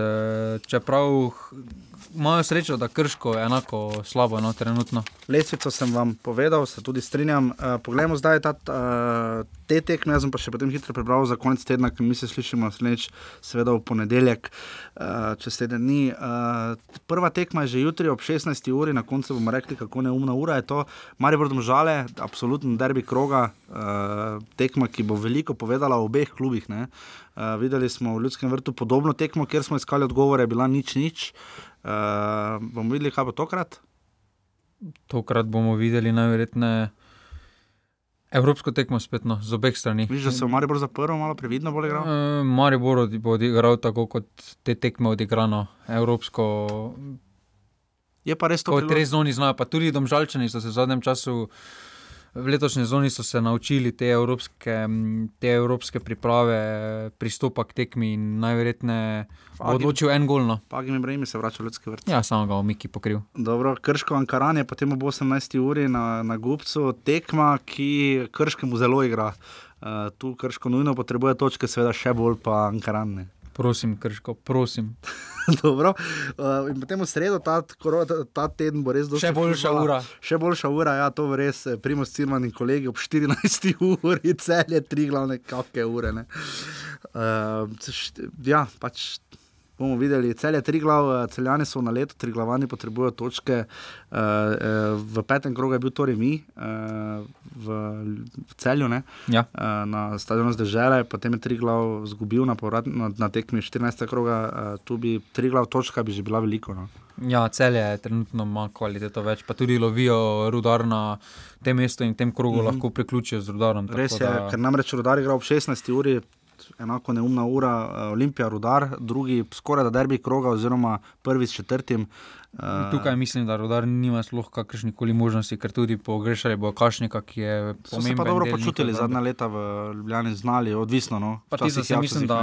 [SPEAKER 14] čeprav imajo srečo, da krško je enako slabo, no, trenutno.
[SPEAKER 13] Lesvico sem vam povedal, se tudi strinjam. Uh, poglejmo zdaj ta, uh, te tekme, jaz sem pa še potem hitro prebral za konec tedna, ki mi se slišimo naslednjič, seveda v ponedeljek, uh, čez teden dni. Uh, prva tekma je že jutri ob 16. uri, na koncu bomo rekli, kako neumna ura je to. Mari Brodom žale, absolutno derbi kroga, uh, tekma, ki bo veliko povedala o obeh klubih. Uh, videli smo v Ljudskem vrtu podobno tekmo, kjer smo iskali odgovore, bila nič nič. Uh, bomo videli, kaj bo tokrat?
[SPEAKER 14] Tokrat bomo videli najverjetneje evropsko tekmo spet no, z obeh strani.
[SPEAKER 13] Viš, da se je Maribor zaprl, malo previdno bo igral?
[SPEAKER 14] Uh, Maribor bo odigral tako, kot te tekme odigrano, evropsko.
[SPEAKER 13] Je pa res to.
[SPEAKER 14] Kot res zoni znajo, pa tudi domžalčani so se v zadnjem času v letošnji sezoni so se naučili te evropske, te evropske priprave, pristopa k tekmi in najverjetneje odločil en gol. No.
[SPEAKER 13] Pagi mi brejmi se vrača v ljudske vrste.
[SPEAKER 14] Ja, samo ga omiki pokril.
[SPEAKER 13] Dobro, Krško Ankaran je potem ob 18. uri na, na Gupcu tekma, ki Krškemu zelo igra. Uh, tu Krško nujno potrebuje točke, seveda še bolj pa Ankaran.
[SPEAKER 14] Prosim, krško, prosim.
[SPEAKER 13] Dobro. Uh, in potem v sredo, ta, ta, ta teden bo res
[SPEAKER 14] došel. Še boljša futbola. ura.
[SPEAKER 13] Še boljša ura, ja, to je res. Eh, Primoš Cirman in kolegi ob 14. uri, celje tri glavne kakšne ure. Uh, ja, pač bomo videli, cel je tri glav, eh, celjani so na leto, tri glavani potrebujejo točke. Uh, uh, v petem krogu je bil torej mi, uh, v, v celju,
[SPEAKER 14] ja.
[SPEAKER 13] uh, na stadionu zdržele, potem je tri glav zgubil na, povrat, na, na tekmi 14. kroga, uh, tu bi tri glav točka bi že bila veliko. No.
[SPEAKER 14] Ja, cel je trenutno ima kvaliteto več, pa tudi lovijo rudar na tem mestu in tem krogu mm -hmm. lahko priključijo z rudarom.
[SPEAKER 13] Res je, da... ker namreč rudar igra ob 16. uri enako neumna ura, uh, Olimpija, Rudar, drugi skoraj da derbi kroga, oziroma prvi s četrtim.
[SPEAKER 14] Uh, Tukaj mislim, da Rudar nima sploh kakršne koli možnosti, ker tudi pogrešali bo Kašnika, ki je pomemben.
[SPEAKER 13] So se pa dobro počutili zadnja leta v Ljubljani, znali, odvisno. No.
[SPEAKER 14] Pa ti se mislim, da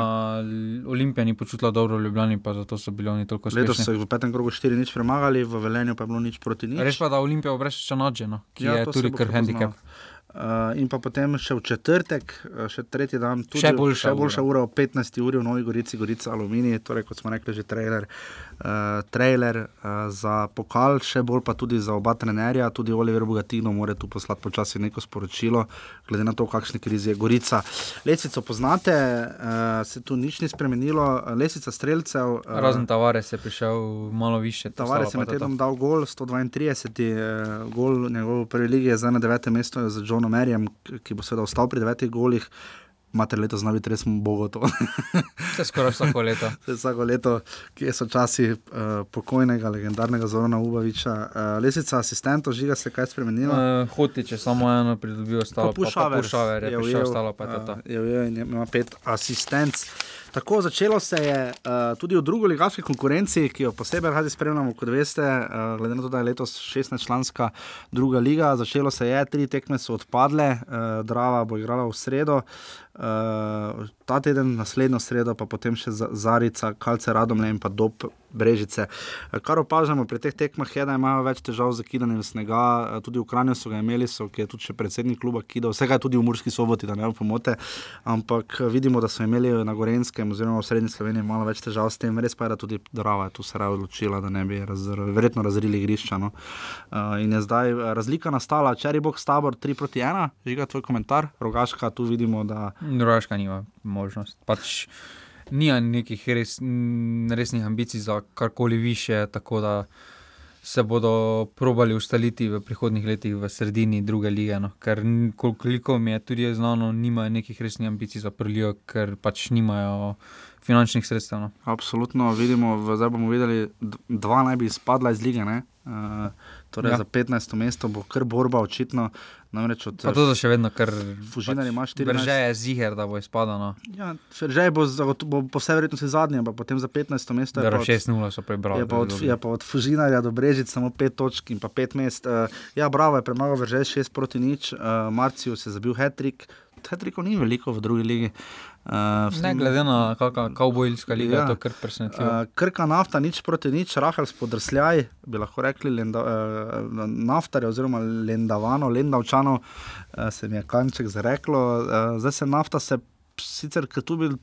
[SPEAKER 14] Olimpija ni počutila dobro v Ljubljani, pa zato so bili oni toliko
[SPEAKER 13] uspešni. Letos so jih v petem krogu štiri nič premagali, v Velenju pa je bilo nič proti nič.
[SPEAKER 14] Res pa, da Olimpija obreš še nadženo, ki ja, je tudi kar handicap.
[SPEAKER 13] Uh, in pa potem še v četrtek, uh, še tretji dan, tudi še boljša, še boljša ura. ura, ob 15. uri v Novi Gorici, Gorica Aluminij, torej kot smo rekli, že trailer, trailer uh, za pokal, še bolj pa tudi za oba trenerja. Tudi Oliver Bogatino mora tu poslati počasi neko sporočilo, glede na to, kakšne krize je Gorica. Lesico poznate, uh, se tu nič ni spremenilo, lesica streljcev.
[SPEAKER 14] Uh, Razen Tavares je prišel malo više.
[SPEAKER 13] Tavares je med tednom dal gol, 132, uh, gol njegov prvi lige je za na devetem mestu za John. Bruno Merjem, ki bo seveda ostal pri devetih golih. Mater leto znavi, res smo bogoto.
[SPEAKER 14] Se skoraj vsako leto.
[SPEAKER 13] Vsako leto, ki so časi uh, pokojnega, legendarnega Zorona Ubaviča. Uh, lesica asistentov, žiga se kaj spremenilo? Uh,
[SPEAKER 14] Hoti, če samo eno pridobijo, ostalo pa je pušaver, je prišel, ostalo pa je to.
[SPEAKER 13] Je, je, ima pet asistentov. Tako začelo se je uh, tudi v drugi ligaški konkurenci, ki jo posebej radi spremljamo, kot veste, uh, glede na to, da je letos 16-članska druga liga. Začelo se je, tri tekme so odpadle, uh, Drava bo igrala v sredo. Uh, ta teden, naslednjo sredo, pa potem še Zarica, Kalce, Radomlje in pa Dob Brežice. Kar opažamo pri teh tekmah, je, da imajo več težav z kidanjem snega. Tudi v Kranju so ga imeli, so, ki je tudi še predsednik kluba kidal, vsega tudi v Murski soboti, da ne bo pomote. Ampak vidimo, da so imeli na Gorenskem oziroma v Srednji Sloveniji malo več težav s tem. Res pa je, da tudi Drava je tu se raje odločila, da ne bi razr verjetno razrili igrišča. No. Uh, in je zdaj razlika nastala, če je Bog stabor 3 proti 1, žiga tvoj komentar, rogaška tu vidimo, da.
[SPEAKER 14] Rogaška nima možnost. Pač nima nekih res, resnih ambicij za karkoli više, tako da se bodo probali ustaliti v prihodnih letih v sredini druge lige. No. Ker koliko mi je tudi znano, nimajo nekih resnih ambicij za prilijo, ker pač nimajo. Finančnih sredstev. No.
[SPEAKER 13] Absolutno, vidimo, zdaj bomo videli, dva naj bi izpadla iz lige. Uh, torej ja. Za 15. mesto bo kar borba, očitno. Namreč od
[SPEAKER 14] tega, da še vedno kar
[SPEAKER 13] fužinari pač, imaš 14.
[SPEAKER 14] Že je ziger, da bo izpadlo. No.
[SPEAKER 13] Ja, že bo, bo po vsej verjetnosti zadnji, ampak potem za 15. mesto
[SPEAKER 14] je. 6-0 so prebrali.
[SPEAKER 13] Je pa od, je pa od fužinarja do brežic samo 5 točk in pa 5 mest. Uh, ja, bravo je premagal, že 6 proti nič. Uh, Marcijo se je zabil hetrik. Hetrikov ni veliko v drugi ligi.
[SPEAKER 14] Uh, ne glede na kavbojska liga, ja. to kar preseneča. Uh,
[SPEAKER 13] krka nafta, nič proti nič, rahel spodrsljaj, bi lahko rekli, lenda, uh, naftarje oziroma lendavano, lendavčano, uh, se mi je kanček zareklo. Uh, zdaj se nafta se sicer, ker tu bi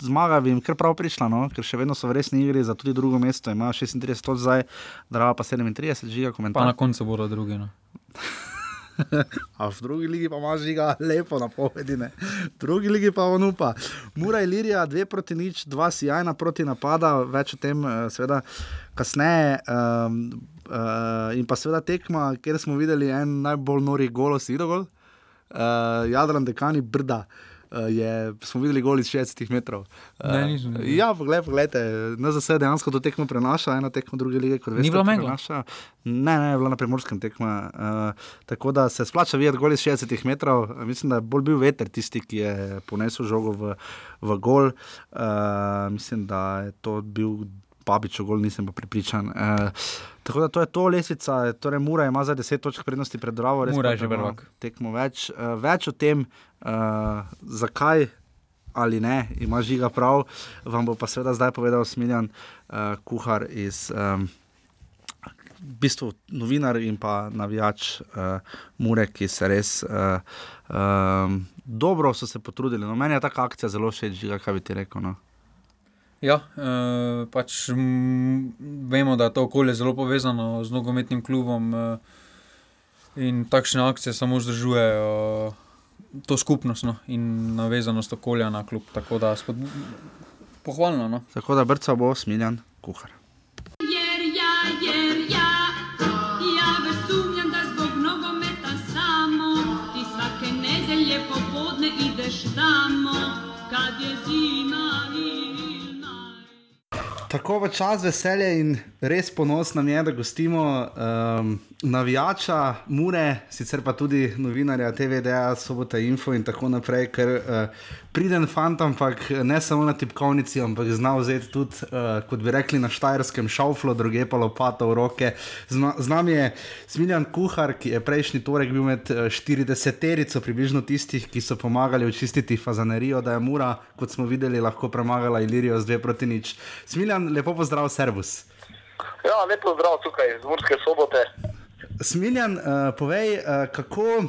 [SPEAKER 13] zmaga bi jim kar prav prišla, no? ker še vedno so v resni igri za tudi drugo mesto, ima 36 točk zdaj, drava pa 37, žiga komentar.
[SPEAKER 14] Pa na koncu bodo drugi. No.
[SPEAKER 13] A v drugi ligi pa imaš žiga lepo na povedine, v drugi ligi pa on upa. Mura Ilirija, dve proti nič, dva sjajna proti napada, več o tem, eh, seveda, kasneje. Um, uh, in pa seveda tekma, kjer smo videli en najbolj nori golos, videl, uh, Jadran Dekani Brda. Uh, je, smo videli goli iz 60 metrov.
[SPEAKER 14] Ne, nisem.
[SPEAKER 13] Ja, pogled, poglejte, na zase dejansko to tekmo prenaša, ena tekma druge lige, kot veste.
[SPEAKER 14] Ni bilo megla.
[SPEAKER 13] Ne, ne, bila na primorskem tekma. Uh, tako da se splača videti goli iz 60 metrov. Mislim, da je bolj bil veter tisti, ki je ponesel žogo v, v gol. Uh, mislim, da je to bil Babič, gol nisem pa pripričan. Uh, Tako da to je to lesvica, torej Mura ima za 10 točk prednosti pred Dravo,
[SPEAKER 14] res je že vrlo.
[SPEAKER 13] Tekmo več, uh, več o tem, uh, zakaj ali ne, ima žiga prav, vam bo pa seveda zdaj povedal Smiljan, uh, kuhar iz. Um, V bistvu novinar in pa navijač uh, Mure, ki se res uh, um, dobro so se potrudili. No, meni je ta akcija zelo všeč, kaj bi ti rekel. No.
[SPEAKER 14] Ja, eh, pač m, vemo, da je to okolje zelo povezano z nogometnim klubom eh, in takšne akcije samo združujejo eh, to skupnost no, in navezanost okolja na klub. Tako da spod... pohvalno. No.
[SPEAKER 13] Tako da brca bo smiljan kuhar. Tako v čas veselje in res ponos nam je, da gostimo um, navijača, mure, sicer pa tudi novinarja TVD-a, Sobota Info in tako naprej, ker uh, priden fant, ampak ne samo na tipkovnici, ampak znal vzeti tudi, uh, kot bi rekli, na štajerskem šauflu, druge pa lopato v roke. Z nami je Smiljan Kuhar, ki je prejšnji torek bil med 40-terico, približno tistih, ki so pomagali očistiti fazanerijo, da je mura, kot smo videli, lahko premagala Ilirijo z dve proti nič. Smiljan, lepo pozdrav, servus.
[SPEAKER 16] Ja, lepo zdrav tukaj iz Murske sobote.
[SPEAKER 13] Smiljan, uh, povej, uh, kako,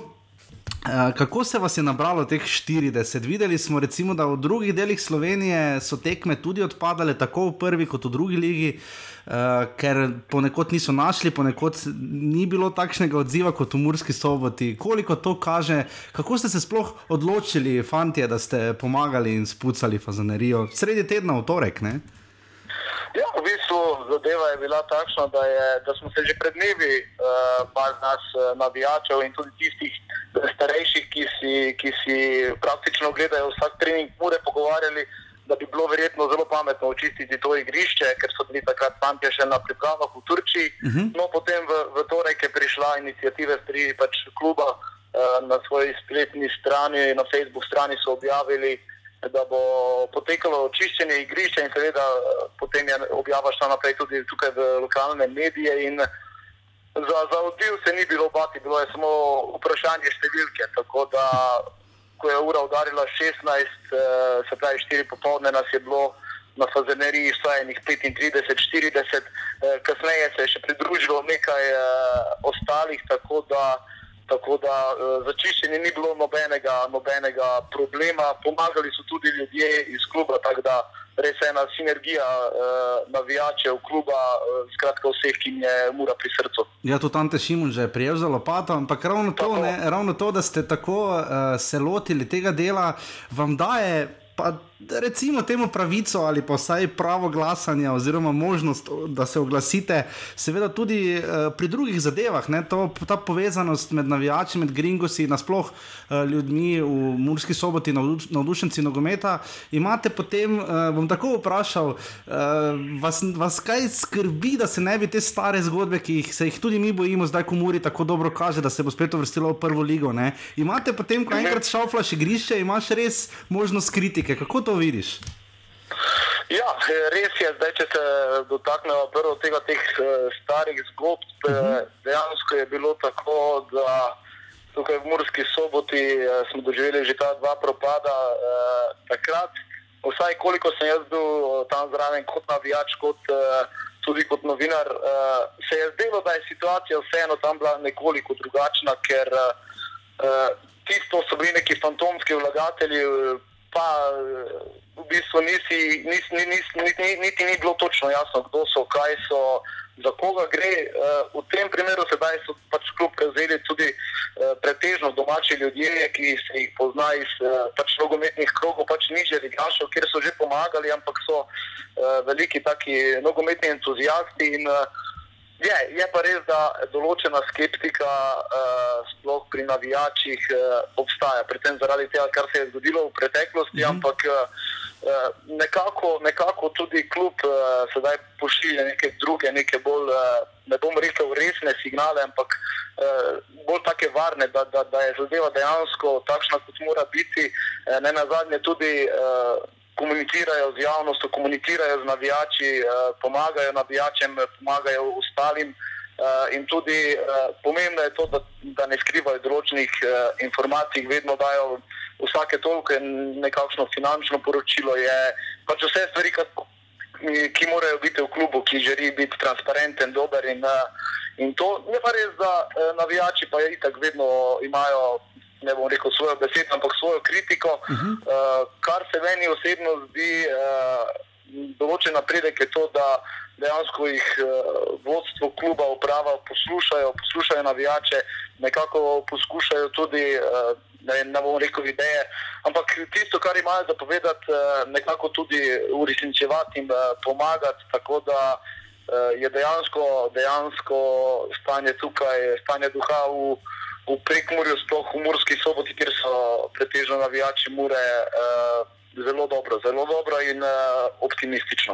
[SPEAKER 13] kako se vas je nabralo teh 40? Videli smo, recimo, da v drugih delih Slovenije so tekme tudi odpadale, tako v prvi kot v drugi ligi, uh, ker ponekod niso našli, ponekod ni bilo takšnega odziva kot v Murski soboti. Koliko to kaže, kako ste se sploh odločili, fanti, da ste pomagali in spucali fazanerijo sredi tedna v torek? Ne?
[SPEAKER 16] Ja, v bistvu zadeva je bila takšna, da, je, da smo se že pred dnevi, uh, par nas uh, navijačev in tudi tistih starejših, ki si, ki si praktično gledajo vsak trening, mure pogovarjali, da bi bilo verjetno zelo pametno očistiti to igrišče, ker so bili takrat fanti še na pripravah v Turčiji. Uh mhm. -huh. No, potem v, v torek je prišla inicijativa strani pač kluba uh, na svoji spletni strani, na Facebook strani so objavili da bo potekalo očiščenje igrišča in seveda eh, potem je objava šla naprej tudi tukaj v lokalne medije. Za, za odziv se ni bilo bati, bilo je samo vprašanje številke. Tako da, ko je ura udarila 16, eh, se pravi 4 popoldne, nas je bilo na Fazeneriji vsaj 35-40, eh, kasneje se je še pridružilo nekaj ostalih. Tako da, Tako da uh, za čiščenje ni bilo nobenega, nobenega problema, pomagali so tudi ljudje iz kluba, res ena sinergija uh, navijačev kluba, uh, skratka vseh, ki jim je mura pri srcu.
[SPEAKER 13] Ja, to tam te Šimun že je prijel za lopato, ampak ravno to, ne, ravno to, da ste tako uh, se lotili tega dela, vam daje pa recimo temu pravico ali pa vsaj pravo glasanja oziroma možnost, da se oglasite, seveda tudi uh, pri drugih zadevah, to, ta povezanost med navijači, med gringosi in nasploh uh, ljudmi v Murski soboti, navdušenci nogometa, imate potem, uh, bom tako vprašal, uh, vas, vas kaj skrbi, da se ne bi te stare zgodbe, ki jih, se jih tudi mi bojimo, zdaj ko Muri tako dobro kaže, da se bo spet uvrstilo v prvo ligo, ne? imate potem, ko enkrat šauflaš igrišče, imaš res možnost kritike, kako to vidiš?
[SPEAKER 16] Ja, res je, zdaj, če se dotaknemo prvo tega teh uh, starih zgodb. Uh mhm. -huh. Dejansko je bilo tako, da tukaj v Murski soboti uh, smo doživeli že ta dva propada. Takrat, vsaj koliko sem jaz bil tam zraven kot navijač, kot, tudi kot novinar, se je zdelo, da je situacija vseeno tam bila nekoliko drugačna, ker tisto so bili neki fantomski vlagatelji pa v bistvu nisi, nis, nis, nis, niti, niti ni bilo točno jasno, kdo so, kaj so, za koga gre. Uh, v tem primeru sedaj so pač kljub prevzeli tudi uh, pretežno domači ljudje, ki se jih pozna iz pač nogometnih krogov, pač niže ligašov, kjer so že pomagali, ampak so veliki taki nogometni entuzijasti. In, Je, je pa res, da določena skeptika, uh, sploh pri navijačih, uh, obstaja, predvsem zaradi tega, kar se je zgodilo v preteklosti, mm -hmm. ampak uh, nekako, nekako tudi klub uh, sedaj pošilja neke druge, neke bolj, uh, ne bom rekel, resne signale, ampak uh, bolj take varne, da, da, da je zadeva dejansko takšna, kot mora biti. Uh, ne na zadnje tudi. Uh, komunicirajo z javnostjo, komunicirajo z navijači, eh, pomagajo navijačem, pomagajo ostalim. Uh, in tudi pomembno je to, da, da ne skrivajo določenih informacij, vedno dajo vsake toliko nekakšno finančno poročilo. Je pač vse stvari, ki, morajo biti v klubu, ki želi biti transparenten, dober. In, in to je pa res, da navijači pa je itak vedno imajo ne bom rekel svojo besedo, ampak svojo kritiko. Uh -huh. uh, kar se meni osebno zdi uh, določen napredek, je to, da dejansko jih uh, vodstvo kluba uprava poslušajo, poslušajo navijače, nekako poskušajo tudi. Uh, Ne, ne bom rekel ideje, ampak tisto, kar imajo za povedati, nekako tudi uresničevati in pomagati, tako da je dejansko, dejansko stanje tukaj, stanje duha v, v Prekmorju, sploh v Murski soboti, kjer so pretežno navijači Mure. Uh, zelo dobro, zelo dobro in uh, optimistično.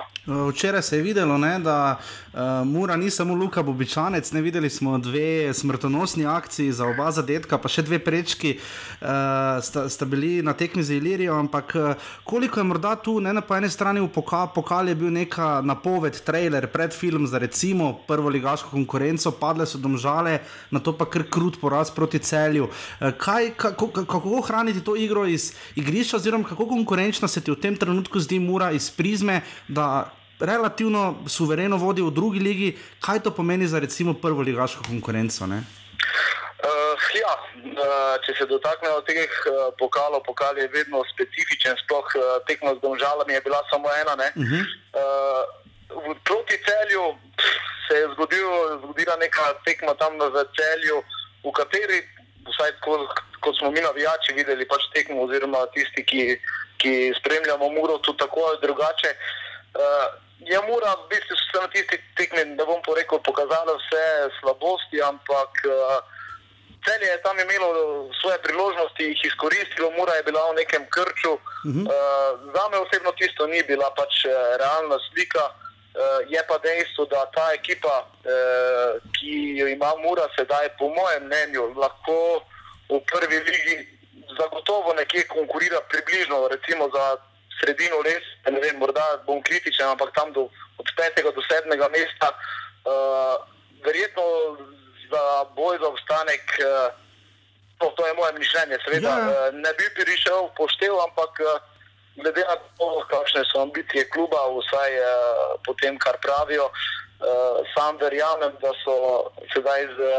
[SPEAKER 13] Včeraj se je videlo, ne, da uh, Mura ni samo Luka Bobičanec, ne videli smo dve smrtonosni akciji za oba zadetka, pa še dve prečki uh, sta, sta bili na tekmi z Ilirijo. Ampak uh, koliko je morda tu, ne po eni strani v pokalu pokal je bil neka napoved, trailer, predfilm za recimo prvo ligaško konkurenco, padle so domžale, na to pa kar krut poraz proti celju. Uh, kaj, kako, kako ohraniti to igro iz igrišča, oziroma kako konkurenčno? Konkurenčna se ti v tem trenutku zdi mura iz prizme, da relativno suvereno vodi v drugi ligi, kaj to pomeni za recimo prvo ligaško konkurenco?
[SPEAKER 16] Uh, ja, uh, če se dotaknemo teh uh, pokalov, pokal je vedno specifičen, sploh uh, tekmo z domžalami je bila samo ena. Uh -huh. uh, proti celju se je zgodilo, zgodila neka tekma tam v celju, v kateri, vsaj kot, kot smo mi navijači videli, pač tekmo oziroma tisti, ki ki spremljamo Muro tudi tako ali drugače. Uh, je Mura, v bistvu so na tisti tekmi, da bom rekel, pokazala vse slabosti, ampak uh, celje je tam imelo svoje priložnosti, jih izkoristilo, Mura je bila v nekem krču. Uh -huh. uh, za me osebno tisto ni bila pač realna slika. Uh, je pa dejstvo, da ta ekipa, uh, ki jo ima Mura sedaj, po mojem mnenju, lahko v prvi ligi zagotovo nekje konkurira približno, recimo za sredino res, ne vem, morda bom kritičen, ampak tam do, od petega do sedmega mesta, uh, verjetno za boj za obstanek, uh, to, to je moje mišljenje, seveda ja. uh, ne bi prišel poštev, ampak uh, glede na to, kakšne so ambicije kluba, vsaj uh, po tem, kar pravijo. Uh, sam verjamem, da so sedaj z,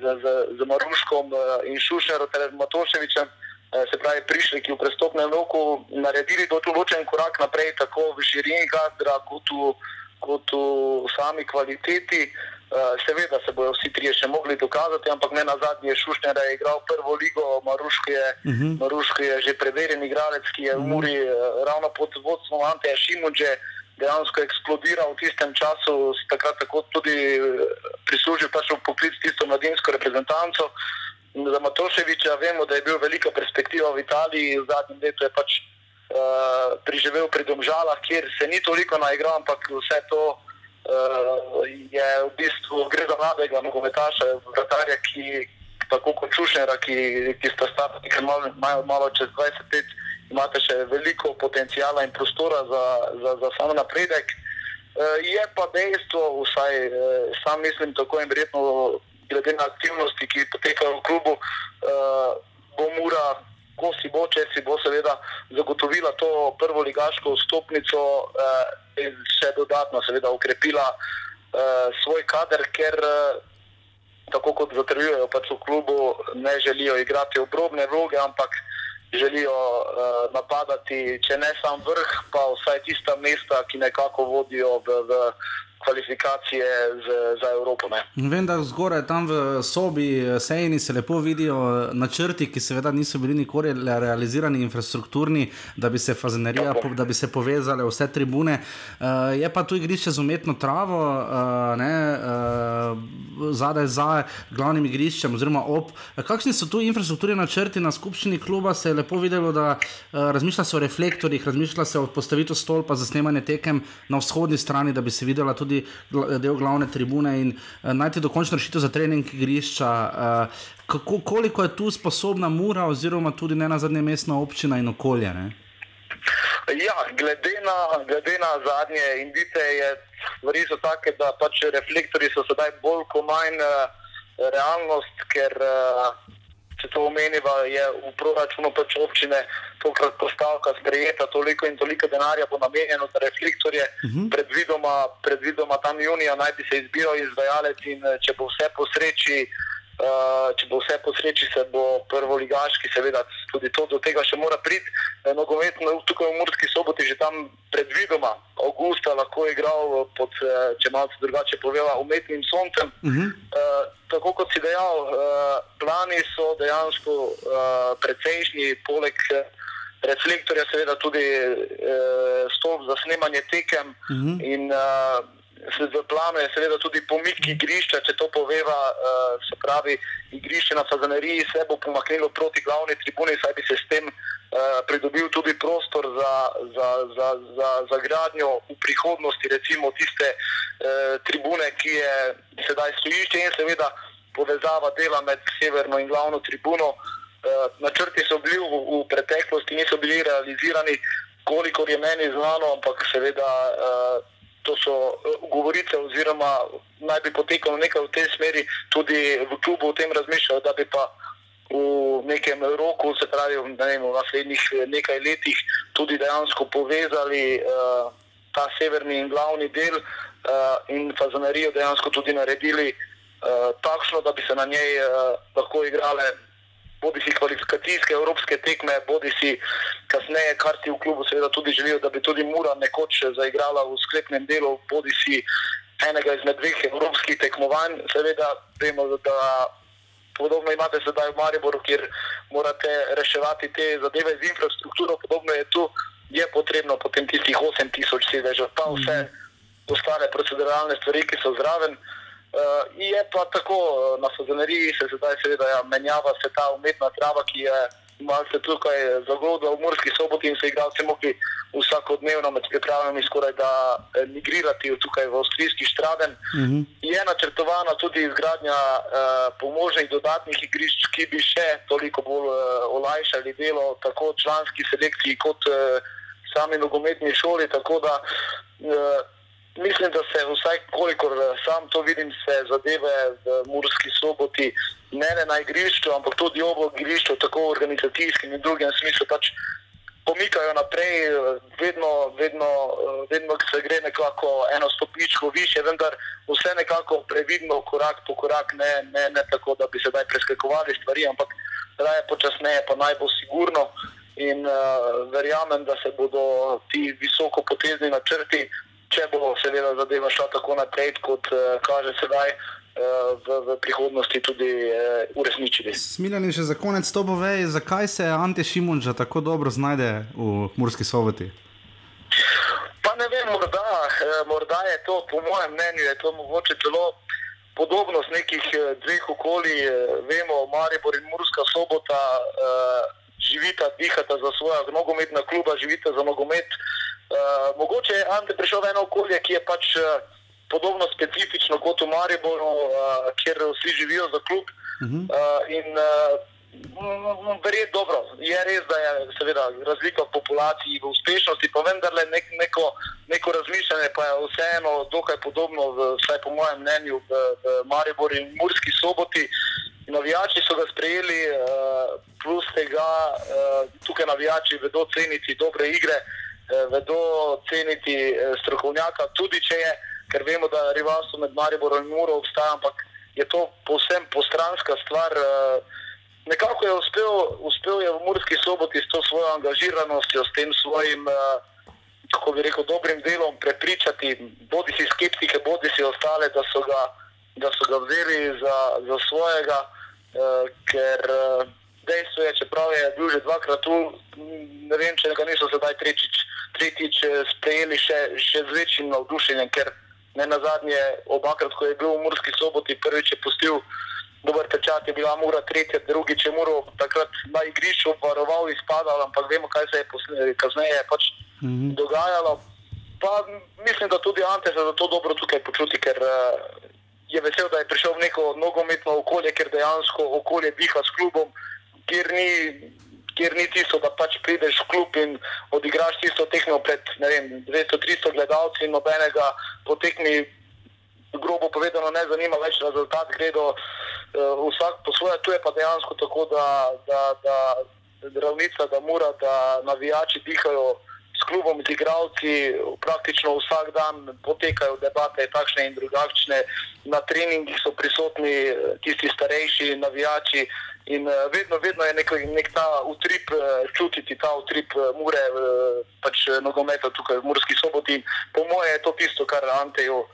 [SPEAKER 16] z, z, z Maruškom in Šušerom ter Matoševičem Eh, se pravi, prišli v prestopnem roku, naredili določen korak naprej, tako v širini kadra, kot v, kot v sami kvaliteti. Eh, seveda se bodo vsi trije še mogli dokazati, ampak ne na zadnje Šušnja, da je igral prvo ligo, Maruško je, uh mhm. -huh. Maruško je že preverjen igralec, ki je v mhm. Muri -huh. ravno pod vodstvom Anteja Šimunče dejansko eksplodiral v tistem času, takrat tako tudi prislužil pač v poklic tisto mladinsko reprezentanco. Uh, Za Matoševiča vemo, da je bil velika perspektiva v Italiji, v zadnjem letu je pač uh, priživel pri Domžalah, kjer se ni toliko naigral, ampak vse to uh, je v bistvu gre za mladega nogometaša, vratarja, ki tako kot Čušnjera, ki, ki sta stara, ki imajo malo, malo čez 20 let, imate še veliko potencijala in prostora za, za, za samo napredek. Uh, je pa dejstvo, vsaj uh, sam mislim, tako in verjetno glede na aktivnosti, ki potekajo v klubu, uh, bo Mura, ko si bo, če si bo seveda zagotovila to prvo ligaško vstopnico uh, in še dodatno seveda ukrepila uh, svoj kader, ker uh, tako kot zatrjujejo pač v klubu, ne želijo igrati obrobne vloge, ampak želijo uh, napadati, če ne sam vrh, pa vsaj tista mesta, ki nekako vodijo v, v kvalifikacije z, za Evropo. Ne.
[SPEAKER 13] Vem, da zgoraj tam v sobi eh, sejni se lepo vidijo eh, načrti, ki seveda niso bili nikoli realizirani, infrastrukturni, da bi se fazenerija, po, da bi se povezale vse tribune. Uh, je pa tu igrišče z umetno travo, uh, ne, uh, zadaj za glavnim igriščem, oziroma ob. Kakšni so tu infrastrukturni načrti na skupščini kluba? Se je lepo videlo, da uh, razmišlja se o reflektorjih, razmišlja se o postavitvi stolpa za snemanje tekem na vzhodni strani, da bi se videla tudi tudi del glavne tribune in uh, najti dokončno rešitev za trening igrišča. Uh, kako, koliko je tu sposobna Mura, oziroma tudi ne na zadnje mestna občina in okolje? Ne?
[SPEAKER 16] Ja, glede na, glede na zadnje indice, je stvari so take, da pač reflektori so sedaj bolj kot manj uh, realnost, ker uh, če to omeniva, je v proračunu pač občine tokrat postavka sprejeta, toliko in toliko denarja bo namenjeno za reflektorje. Uh mhm. -huh. predvidoma, predvidoma tam junija naj bi se izbiral izvajalec in če bo vse po sreči. Uh, če bo vse po sreči, se bo prvo ligaški, seveda tudi to do tega še mora priti. Eh, nogometno tukaj v Murski soboti že tam predvidoma avgusta lahko igral pod, eh, če malo drugače poveva, umetnim soncem. Uh -huh. uh, tako kot si dejal, uh, plani so dejansko uh, precejšnji, poleg reflektorja seveda tudi uh, stop za snemanje tekem uh mhm. -huh. in uh, planu je seveda tudi pomik igrišča, če to poveva, uh, se pravi, igrišče na Fazaneriji se bo pomaknilo proti glavni tribuni, saj bi se s tem uh, pridobil tudi prostor za, za, za, za, za gradnjo v prihodnosti, recimo tiste uh, tribune, ki je sedaj stojišče in seveda povezava dela med severno in glavno tribuno. Uh, načrti so bili v, v preteklosti, niso bili realizirani, kolikor je meni znano, ampak seveda. To so eh, govorice, oziroma naj bi potekalo nekaj v tej smeri, tudi v klubu o tem razmišljajo, da bi pa v nekem roku, se pravi vem, v naslednjih eh, nekaj letih, tudi dejansko povezali uh, ta severni in glavni del uh, in fazanerijo dejansko tudi naredili uh, takšno, da bi se na njej uh, lahko igrale bodi si kvalifikacijske evropske tekme, bodi si kasneje, kar ti v klubu seveda tudi želijo, da bi tudi Mura nekoč zaigrala v sklepnem delu, bodi si enega izmed dveh evropskih tekmovanj. Seveda vemo, da podobno imate sedaj v Mariboru, kjer morate reševati te zadeve z infrastrukturo, podobno je tu, je potrebno potem tistih 8000 sedežev, pa vse ostale proceduralne stvari, ki so zraven. Uh, je pa tako, eh, na Sozeneriji se zdaj seveda ja, menjava se ta umetna trava, ki je malce tukaj zagodla v Murski soboti in so igralci mogli vsakodnevno med pripravami skoraj da eh, migrirati tukaj v avstrijski štraden. Uh mhm. -huh. Je načrtovana tudi izgradnja uh, pomožnih dodatnih igrišč, ki bi še toliko bolj uh, olajšali delo tako članski selekciji kot uh, sami nogometni šoli, tako da uh, Mislim, da se vsaj kolikor eh, sam to vidim, se zadeve v Murski soboti ne le na igrišču, ampak tudi ob igrišču, tako v organizacijskem in drugem smislu, pač pomikajo naprej, eh, vedno, vedno, eh, vedno se gre nekako eno stopničko više, vendar vse nekako previdno, korak po korak, ne, ne, ne tako, da bi se daj preskakovali stvari, ampak raje počasneje, pa naj bo sigurno. In uh, verjamem, da se bodo ti visoko potezni načrti če bo seveda zadeva šla tako naprej, kot uh, kaže sedaj. Eh, v, v prihodnosti tudi uh, uresničili.
[SPEAKER 13] Smiljani, že za konec to pove, zakaj se Ante Šimunča tako dobro znajde v Murski soboti?
[SPEAKER 16] Pa ne vem, morda, morda je to, po mojem mnenju, je to mogoče celo podobnost nekih dveh okolij. Vemo, Maribor in Murska sobota uh, živita, dihata za svoja nogometna kluba, živita za nogomet. Uh, Uh, mogoče je Ante prišel v eno okolje, ki je pač uh, podobno specifično kot v Mariboru, uh, kjer vsi živijo za klub. Uh -huh. uh, in uh, verjetno dobro, je res, da je seveda, razlika v populaciji, v uspešnosti, pa vendarle nek, neko, neko razmišljanje pa je vseeno dokaj podobno, v, vsaj po mojem mnenju, v, v Mariboru in Murski soboti. Navijači so ga sprejeli, plus tega, tukaj navijači vedo ceniti dobre igre. Eh, vedo ceniti eh, strokovnjaka, tudi če je, ker vemo, da rivalstvo med Mariborom in Muro obstaja, ampak je to povsem postranska stvar. Eh, nekako je uspel, uspel je v Murski soboti s to svojo angažiranostjo, s tem svojim, kako bi rekel, dobrim delom prepričati bodi si skeptike, bodi si ostale, da so ga, da so ga vzeli za, za svojega, ker dejstvo je, čeprav je bil že dvakrat tu, ne vem, če ga niso sedaj tretjič, tretjič sprejeli še, še z večjim navdušenjem, ker ne na zadnje, obakrat, ko je bil v Murski soboti, prvič je pustil dober pečat, je bila Mura tretja, drugič je Muro takrat na igrišču varoval in spadal, ampak vemo, kaj se je kasneje pač mm -hmm. dogajalo. Pa mislim, da tudi Ante se za to dobro tukaj počuti, ker uh, je vesel, da je prišel v neko nogometno okolje, ker dejansko okolje diha s klubom, kjer ni, kjer ni tisto, da pač prideš v klub in odigraš tisto tekmo pred 200-300 gledalci in nobenega potekmi, grobo povedano, ne zanima več rezultat, gredo uh, vsak po svoje, tu je pa dejansko tako, da, da, da, da ravnica, da mora, da navijači dihajo s klubom, z igravci, praktično vsak dan potekajo debate, takšne in drugačne, na treningih so prisotni tisti starejši navijači. In uh, vedno, vedno je nek, nek ta utrip, uh, čutiti ta utrip uh, mure, uh, pač nogometa tukaj v Murski soboti. Po mojem je to tisto, kar Anteju uh,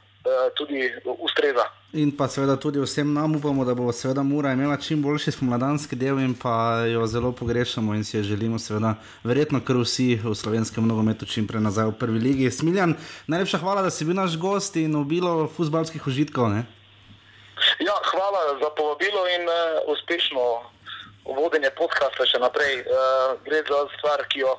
[SPEAKER 16] tudi ustreza.
[SPEAKER 13] In pa seveda tudi vsem nam upamo, da bo seveda Mura imela čim boljši spomladanski del in pa jo zelo pogrešamo in si jo želimo seveda verjetno kar vsi v slovenskem nogometu čim prej nazaj v prvi ligi. Smiljan, najlepša hvala, da si bil naš gost in obilo futbalskih užitkov. Ne?
[SPEAKER 16] Ja, hvala za povabilo in uh, uspešno vodenje podcasta še naprej. Uh, gre za stvar, ki jo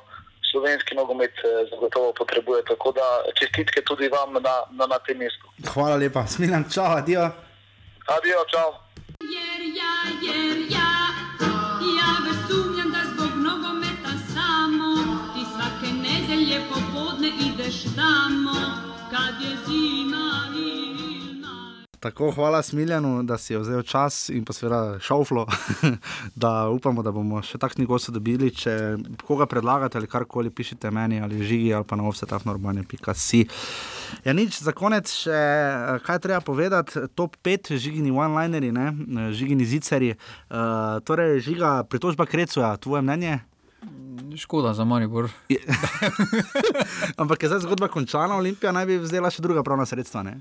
[SPEAKER 16] slovenski nogomet zagotovo potrebuje. Tako da čestitke tudi vam na, na, na tem mestu.
[SPEAKER 13] Hvala lepa, smiljan, čau, adijo.
[SPEAKER 16] Adijo, čau.
[SPEAKER 17] Jer ja, jer ja, ja versumljam, da zbog nogometa samo ti svake nedelje popodne ideš tamo, kad je zima
[SPEAKER 13] Tako, hvala Smiljanu, da si je vzel čas in pa seveda šauflo, da upamo, da bomo še takšni gosti dobili. Če koga predlagate ali karkoli, pišite meni ali žigi ali pa na ovsetafnorbanje.si. Ja, nič, za konec še kaj treba povedati. Top 5 žigini one-lineri, žigini ziceri. Uh, torej, žiga pritožba Krecuja, tvoje mnenje?
[SPEAKER 14] Škoda za Maribor.
[SPEAKER 13] Ampak je zdaj zgodba končana, Olimpija naj bi vzela še druga pravna sredstva.
[SPEAKER 14] E,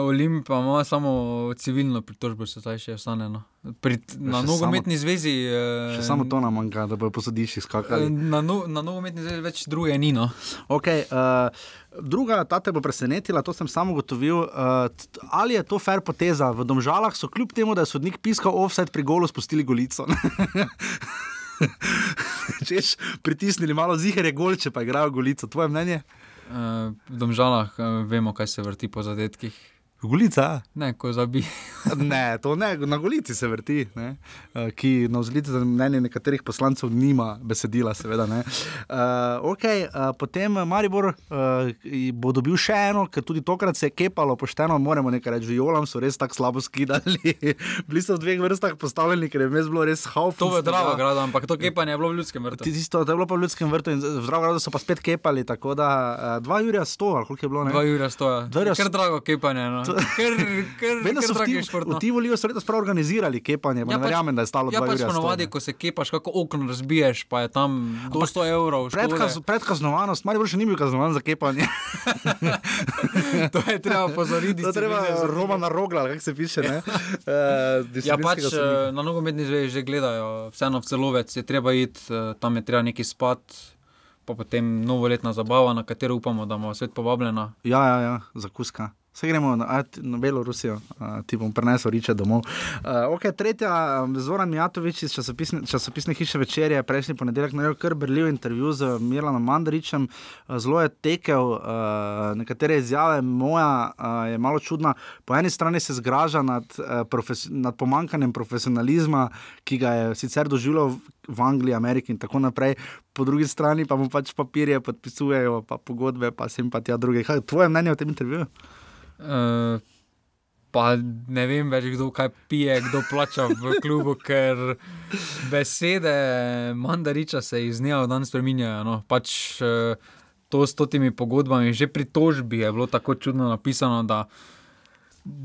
[SPEAKER 14] Olimpija ima samo civilno pritožbo, se zdaj še ostane. No. Pri, na nogometni zvezi.
[SPEAKER 13] E, še samo to nam manjka, da bo posodišči skakali.
[SPEAKER 14] Na, no, na nogometni zvezi več druge ni. No.
[SPEAKER 13] Okay, uh, druga, ta te bo presenetila, to sem samo ugotovil. Uh, ali je to fair poteza? V Domžalah so kljub temu, da je sodnik piskal offset pri golu, spustili golico. Češ pritisnili malo zihare, golče pa igrajo golico. Tvoje mnenje?
[SPEAKER 14] Uh, v domžalah uh, vemo, kaj se vrti po zadetkih.
[SPEAKER 13] Golica?
[SPEAKER 14] Ne, ko zabi.
[SPEAKER 13] ne, to ne, na golici se vrti, ne, uh, ki na vzliti za mnenje nekaterih poslancev nima besedila, seveda. Uh, okay, uh, potem Maribor uh, bo dobil še eno, ker tudi tokrat se je kepalo pošteno, moramo nekaj reči, violam so res tako slabo skidali. Bili so v dveh vrstah postavljeni, ker je mes bilo res hauf.
[SPEAKER 14] To je zdravo, grad, ampak to kepanje je bilo v ljudskem vrtu.
[SPEAKER 13] Tisto, to je bilo pa v ljudskem vrtu in zdravo gradu so pa spet kepali, tako da uh, dva Jurija sto, ali koliko je bilo? Ne?
[SPEAKER 14] Dva Jurija sto, ja. Ker drago kepanje. No. Ker,
[SPEAKER 13] Vedno so v Tivoliu prav organizirali kepanje, ja, ne verjamem, da je stalo 20
[SPEAKER 14] evrov.
[SPEAKER 13] Ja, pač
[SPEAKER 14] ponovadi, ko se kepaš, kako okno razbiješ, pa je tam 200 evrov.
[SPEAKER 13] Predkaznovanost, malo še ni bil kaznovan za kepanje.
[SPEAKER 14] to je treba pozoriti.
[SPEAKER 13] To je treba Roma na rogla, kako se piše.
[SPEAKER 14] Uh, ja, pač uh, na nogometni zvezi že gledajo, vseeno v celovec je treba iti, uh, tam je treba neki spat. Pa potem novoletna zabava, na katero upamo, da bomo svet povabljena.
[SPEAKER 13] Ja, ja, ja, za kuska. Vse gremo na, na Belorusijo, uh, ti bom prenesel riče domov. Uh, okay, tretja, Zoran Mijatovič iz časopisne, časopisne hiše večerje, prejšnji ponedeljek, naredil kar brljiv intervju z Mirlanom Mandaričem, zelo je tekel, uh, nekatere izjave moja uh, je malo čudna. Po eni strani se zgraža nad, uh, profes, nad pomankanjem profesionalizma, ki ga je sicer doživljal v Angliji, Ameriki in tako naprej. Po drugi strani pa mu pač papirje podpisujejo, pa pogodbe, pa sem pa tja druge. Kaj je tvoje mnenje o tem intervjuju?
[SPEAKER 14] Uh, pa ne vem več, kdo kaj pije, kdo plača v klubu, ker besede mandariča se iz dneva v dan spremenjajo. No. Pač uh, to s temi pogodbami, že pri tožbi je bilo tako čudno napisano, da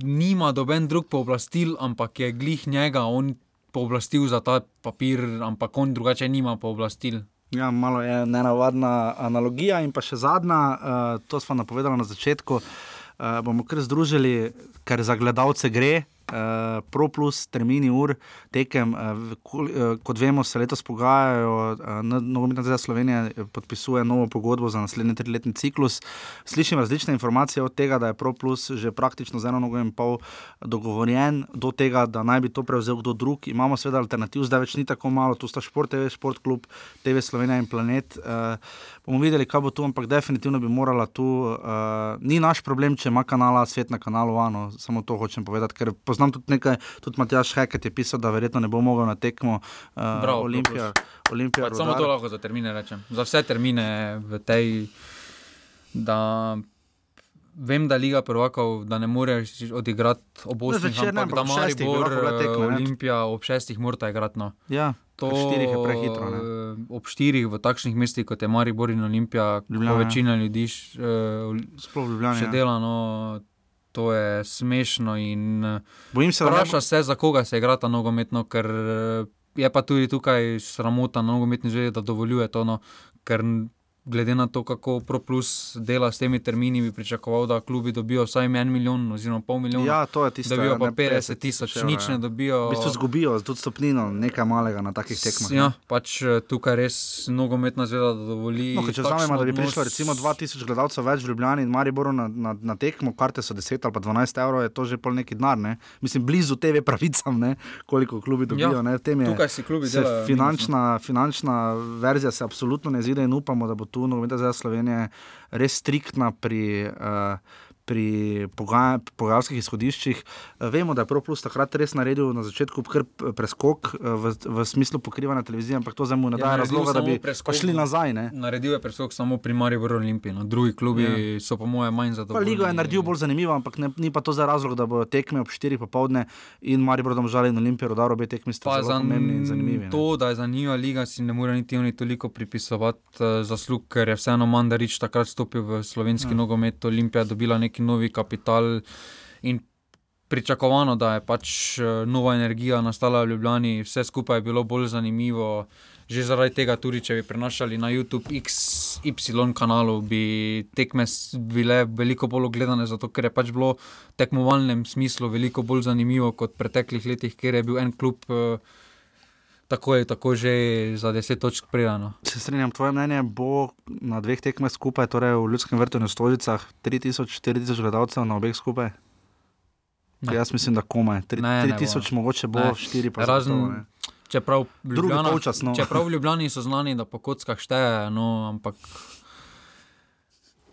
[SPEAKER 14] nima doben drug pooblastil, ampak je glih njega, on pooblastil za ta papir, ampak on drugače nima pooblastil.
[SPEAKER 13] Ja, malo je nenavadna analogija. In pa še zadnja, uh, to smo napovedali na začetku. Uh, bomo kar združili, ker za gledalce gre, uh, Pro Plus, termini ur, tekem. Uh, kot vemo, se letos pogajajo, uh, Nogometna zveza Slovenije podpisuje novo pogodbo za naslednji triletni ciklus. Slišim različne informacije od tega, da je Pro Plus že praktično z eno nogo in pol dogovorjen, do tega, da naj bi to prevzel kdo drug. Imamo seveda alternativ, zdaj več ni tako malo, tu sta Šport TV, Šport Klub, TV Slovenija in Planet. Uh, bomo videli, kaj bo tu, ampak definitivno bi morala tu. Uh, ni naš problem, če ima kanala svet na kanalu, ano, samo to hočem povedati, ker poznam tudi nekaj, tudi Matjaš Heket je pisal, da verjetno ne bo mogel na tekmo uh, Bravo, Olimpija. Olimpija
[SPEAKER 14] samo to lahko za termine rečem. Za vse termine v tej. Da vem, da Liga prvakov, da ne moreš odigrati ob 8. ampak da Maribor, Olimpija ob 6. mora igrati. No.
[SPEAKER 13] Ja. To je prehitro. Ne?
[SPEAKER 14] Ob štirih v takšnih mestih, kot je Maribor in Olimpija, Ljubljana, večina ljudi uh, še dela. No, to je smešno. Vpraša se, za koga se igra ta nogometno, ker je pa tudi tukaj sramota nogometni zvezi, da dovoljuje to. No, ker glede na to, kako ProPlus dela s temi termini, bi pričakoval, da klubi dobijo vsaj en milijon, oziroma pol milijona.
[SPEAKER 13] Ja, to je tisto,
[SPEAKER 14] dobijo pa 50 tisoč, nič ne dobijo.
[SPEAKER 13] V bistvu zgubijo tudi stopnino, nekaj malega na takih tekmah.
[SPEAKER 14] Ja, pač eh, tukaj res nogometna zveza dovoli.
[SPEAKER 13] No, če vzamemo, da bi prišlo recimo 2000 gledalcev več v Ljubljani in Mariboru na, na, na tekmo, karte so 10 ali pa 12 evrov, je to že pol neki denar. Ne? Mislim, blizu TV pravicam, ne? koliko klubi dobijo. Ja,
[SPEAKER 14] tukaj si klubi delajo.
[SPEAKER 13] Finančna, finančna verzija se absolutno ne zide in upamo, da bo tu nogometna zveza Slovenije res striktna pri. Uh, pri pogajalskih izhodiščih. Vemo, da je ProPlus takrat res naredil na začetku preskok v, v smislu pokrivanja televizije, ampak to zdaj mu ne daje ja, razloga, da bi šli nazaj. Ne?
[SPEAKER 14] Naredil je preskok samo pri Mariju Olimpiji, no. drugi klubi ja. so po mojem manj zadovoljni.
[SPEAKER 13] Ligo je naredil bolj zanimivo, ampak ne, ni pa to za razlog, da bo tekme ob 4 popovdne in Mariju Brodom žali in Olimpijo, da obe tekmi sta zelo pomembni in zanimivi.
[SPEAKER 14] To, da je zanimiva liga, si ne more niti oni toliko pripisovati uh, zaslug, ker je vseeno Mandarič takrat stopil v slovenski ja. nogomet, Olimpija dobila neki neki novi kapital. Pričakovano, da je pač eh, nova energija nastala v Ljubljani, vse skupaj je bilo bolj zanimivo. Že zaradi tega, tudi če bi prenašali na YouTube XY kanalu, bi tekme bile veliko bolj ogledane, zato ker je pač bilo v tekmovalnem smislu veliko bolj zanimivo kot v preteklih letih, kjer je bil en klub. Uh, tako je tako že za 10 točk prijano.
[SPEAKER 13] Se strinjam, tvoje mnenje bo na dveh tekmah skupaj, torej v Ljudskem vrtu in Stolicah, 3000-4000 gledalcev na obeh skupaj. Ne. Jaz mislim, da komaj. 3000 mogoče bo, 4 pa
[SPEAKER 14] razen. Čeprav v, Ljubljana,
[SPEAKER 13] no.
[SPEAKER 14] čeprav v Ljubljani so znani, da po kockah šteje, no, ampak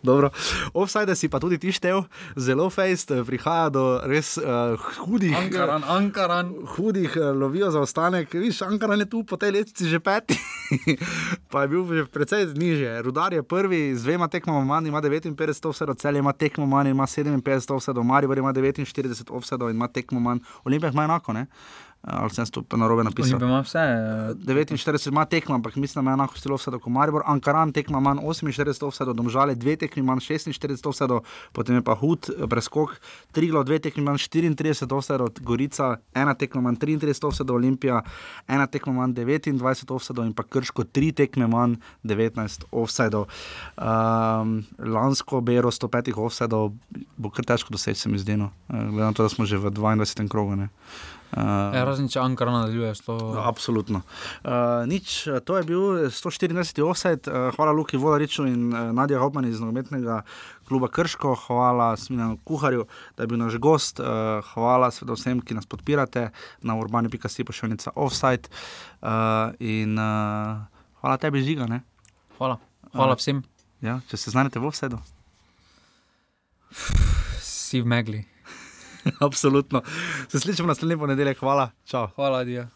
[SPEAKER 13] Dobro. Offside si pa tudi ti štev, zelo fejst, eh, prihaja do res uh, hudih.
[SPEAKER 14] Ankaran, Ankaran.
[SPEAKER 13] Hudih uh, lovijo za ostanek. Viš, Ankaran je tu po tej letici že peti, pa je bil že precej niže. Rudar je prvi, z dvema tekmama manj, ima 59 offside, cel ima tekmo manj, ima 57 offside, Maribor ima 49 offside in ima tekmo manj. Olimpijah ima enako, ne? Ali sem to na robe napisal.
[SPEAKER 14] Ima vse.
[SPEAKER 13] 49 ima tekma, ampak mislim, da ima enako število vse, kot Maribor. Ankaran tekma manj 48 vse, domžale dve tekmi manj 46 vse, potem je pa hud preskok, Triglo dve tekmi manj 34 vse, Gorica ena tekma manj 33 vse, Olimpija ena tekma manj 29 vse in pa Krško tri tekme manj 19 vse. Um, lansko bero 105 vse, bo kar težko doseči, se mi zdi, no. glede na to, da smo že v 22. krogu. Ne.
[SPEAKER 14] Uh, ja, razen če Ankara nadaljuje s to.
[SPEAKER 13] No, absolutno. Uh, nič, to je bil 114. offset. Uh, hvala Luki Vodariču in uh, Nadja Hopman iz nogometnega kluba Krško, hvala Smilenu Kuharju, da je bil naš gost, uh, hvala vsem, ki nas podpirate na urbani.si pošiljnica offset. Uh, in uh, hvala tebi, Žiga. Ne?
[SPEAKER 14] Hvala, hvala uh, vsem.
[SPEAKER 13] Ja, če se znajdete v offsetu.
[SPEAKER 14] Si v megli.
[SPEAKER 13] Absolutno. Se slišimo naslednji ponedeljek. Hvala. Čau.
[SPEAKER 14] Hvala, Dija.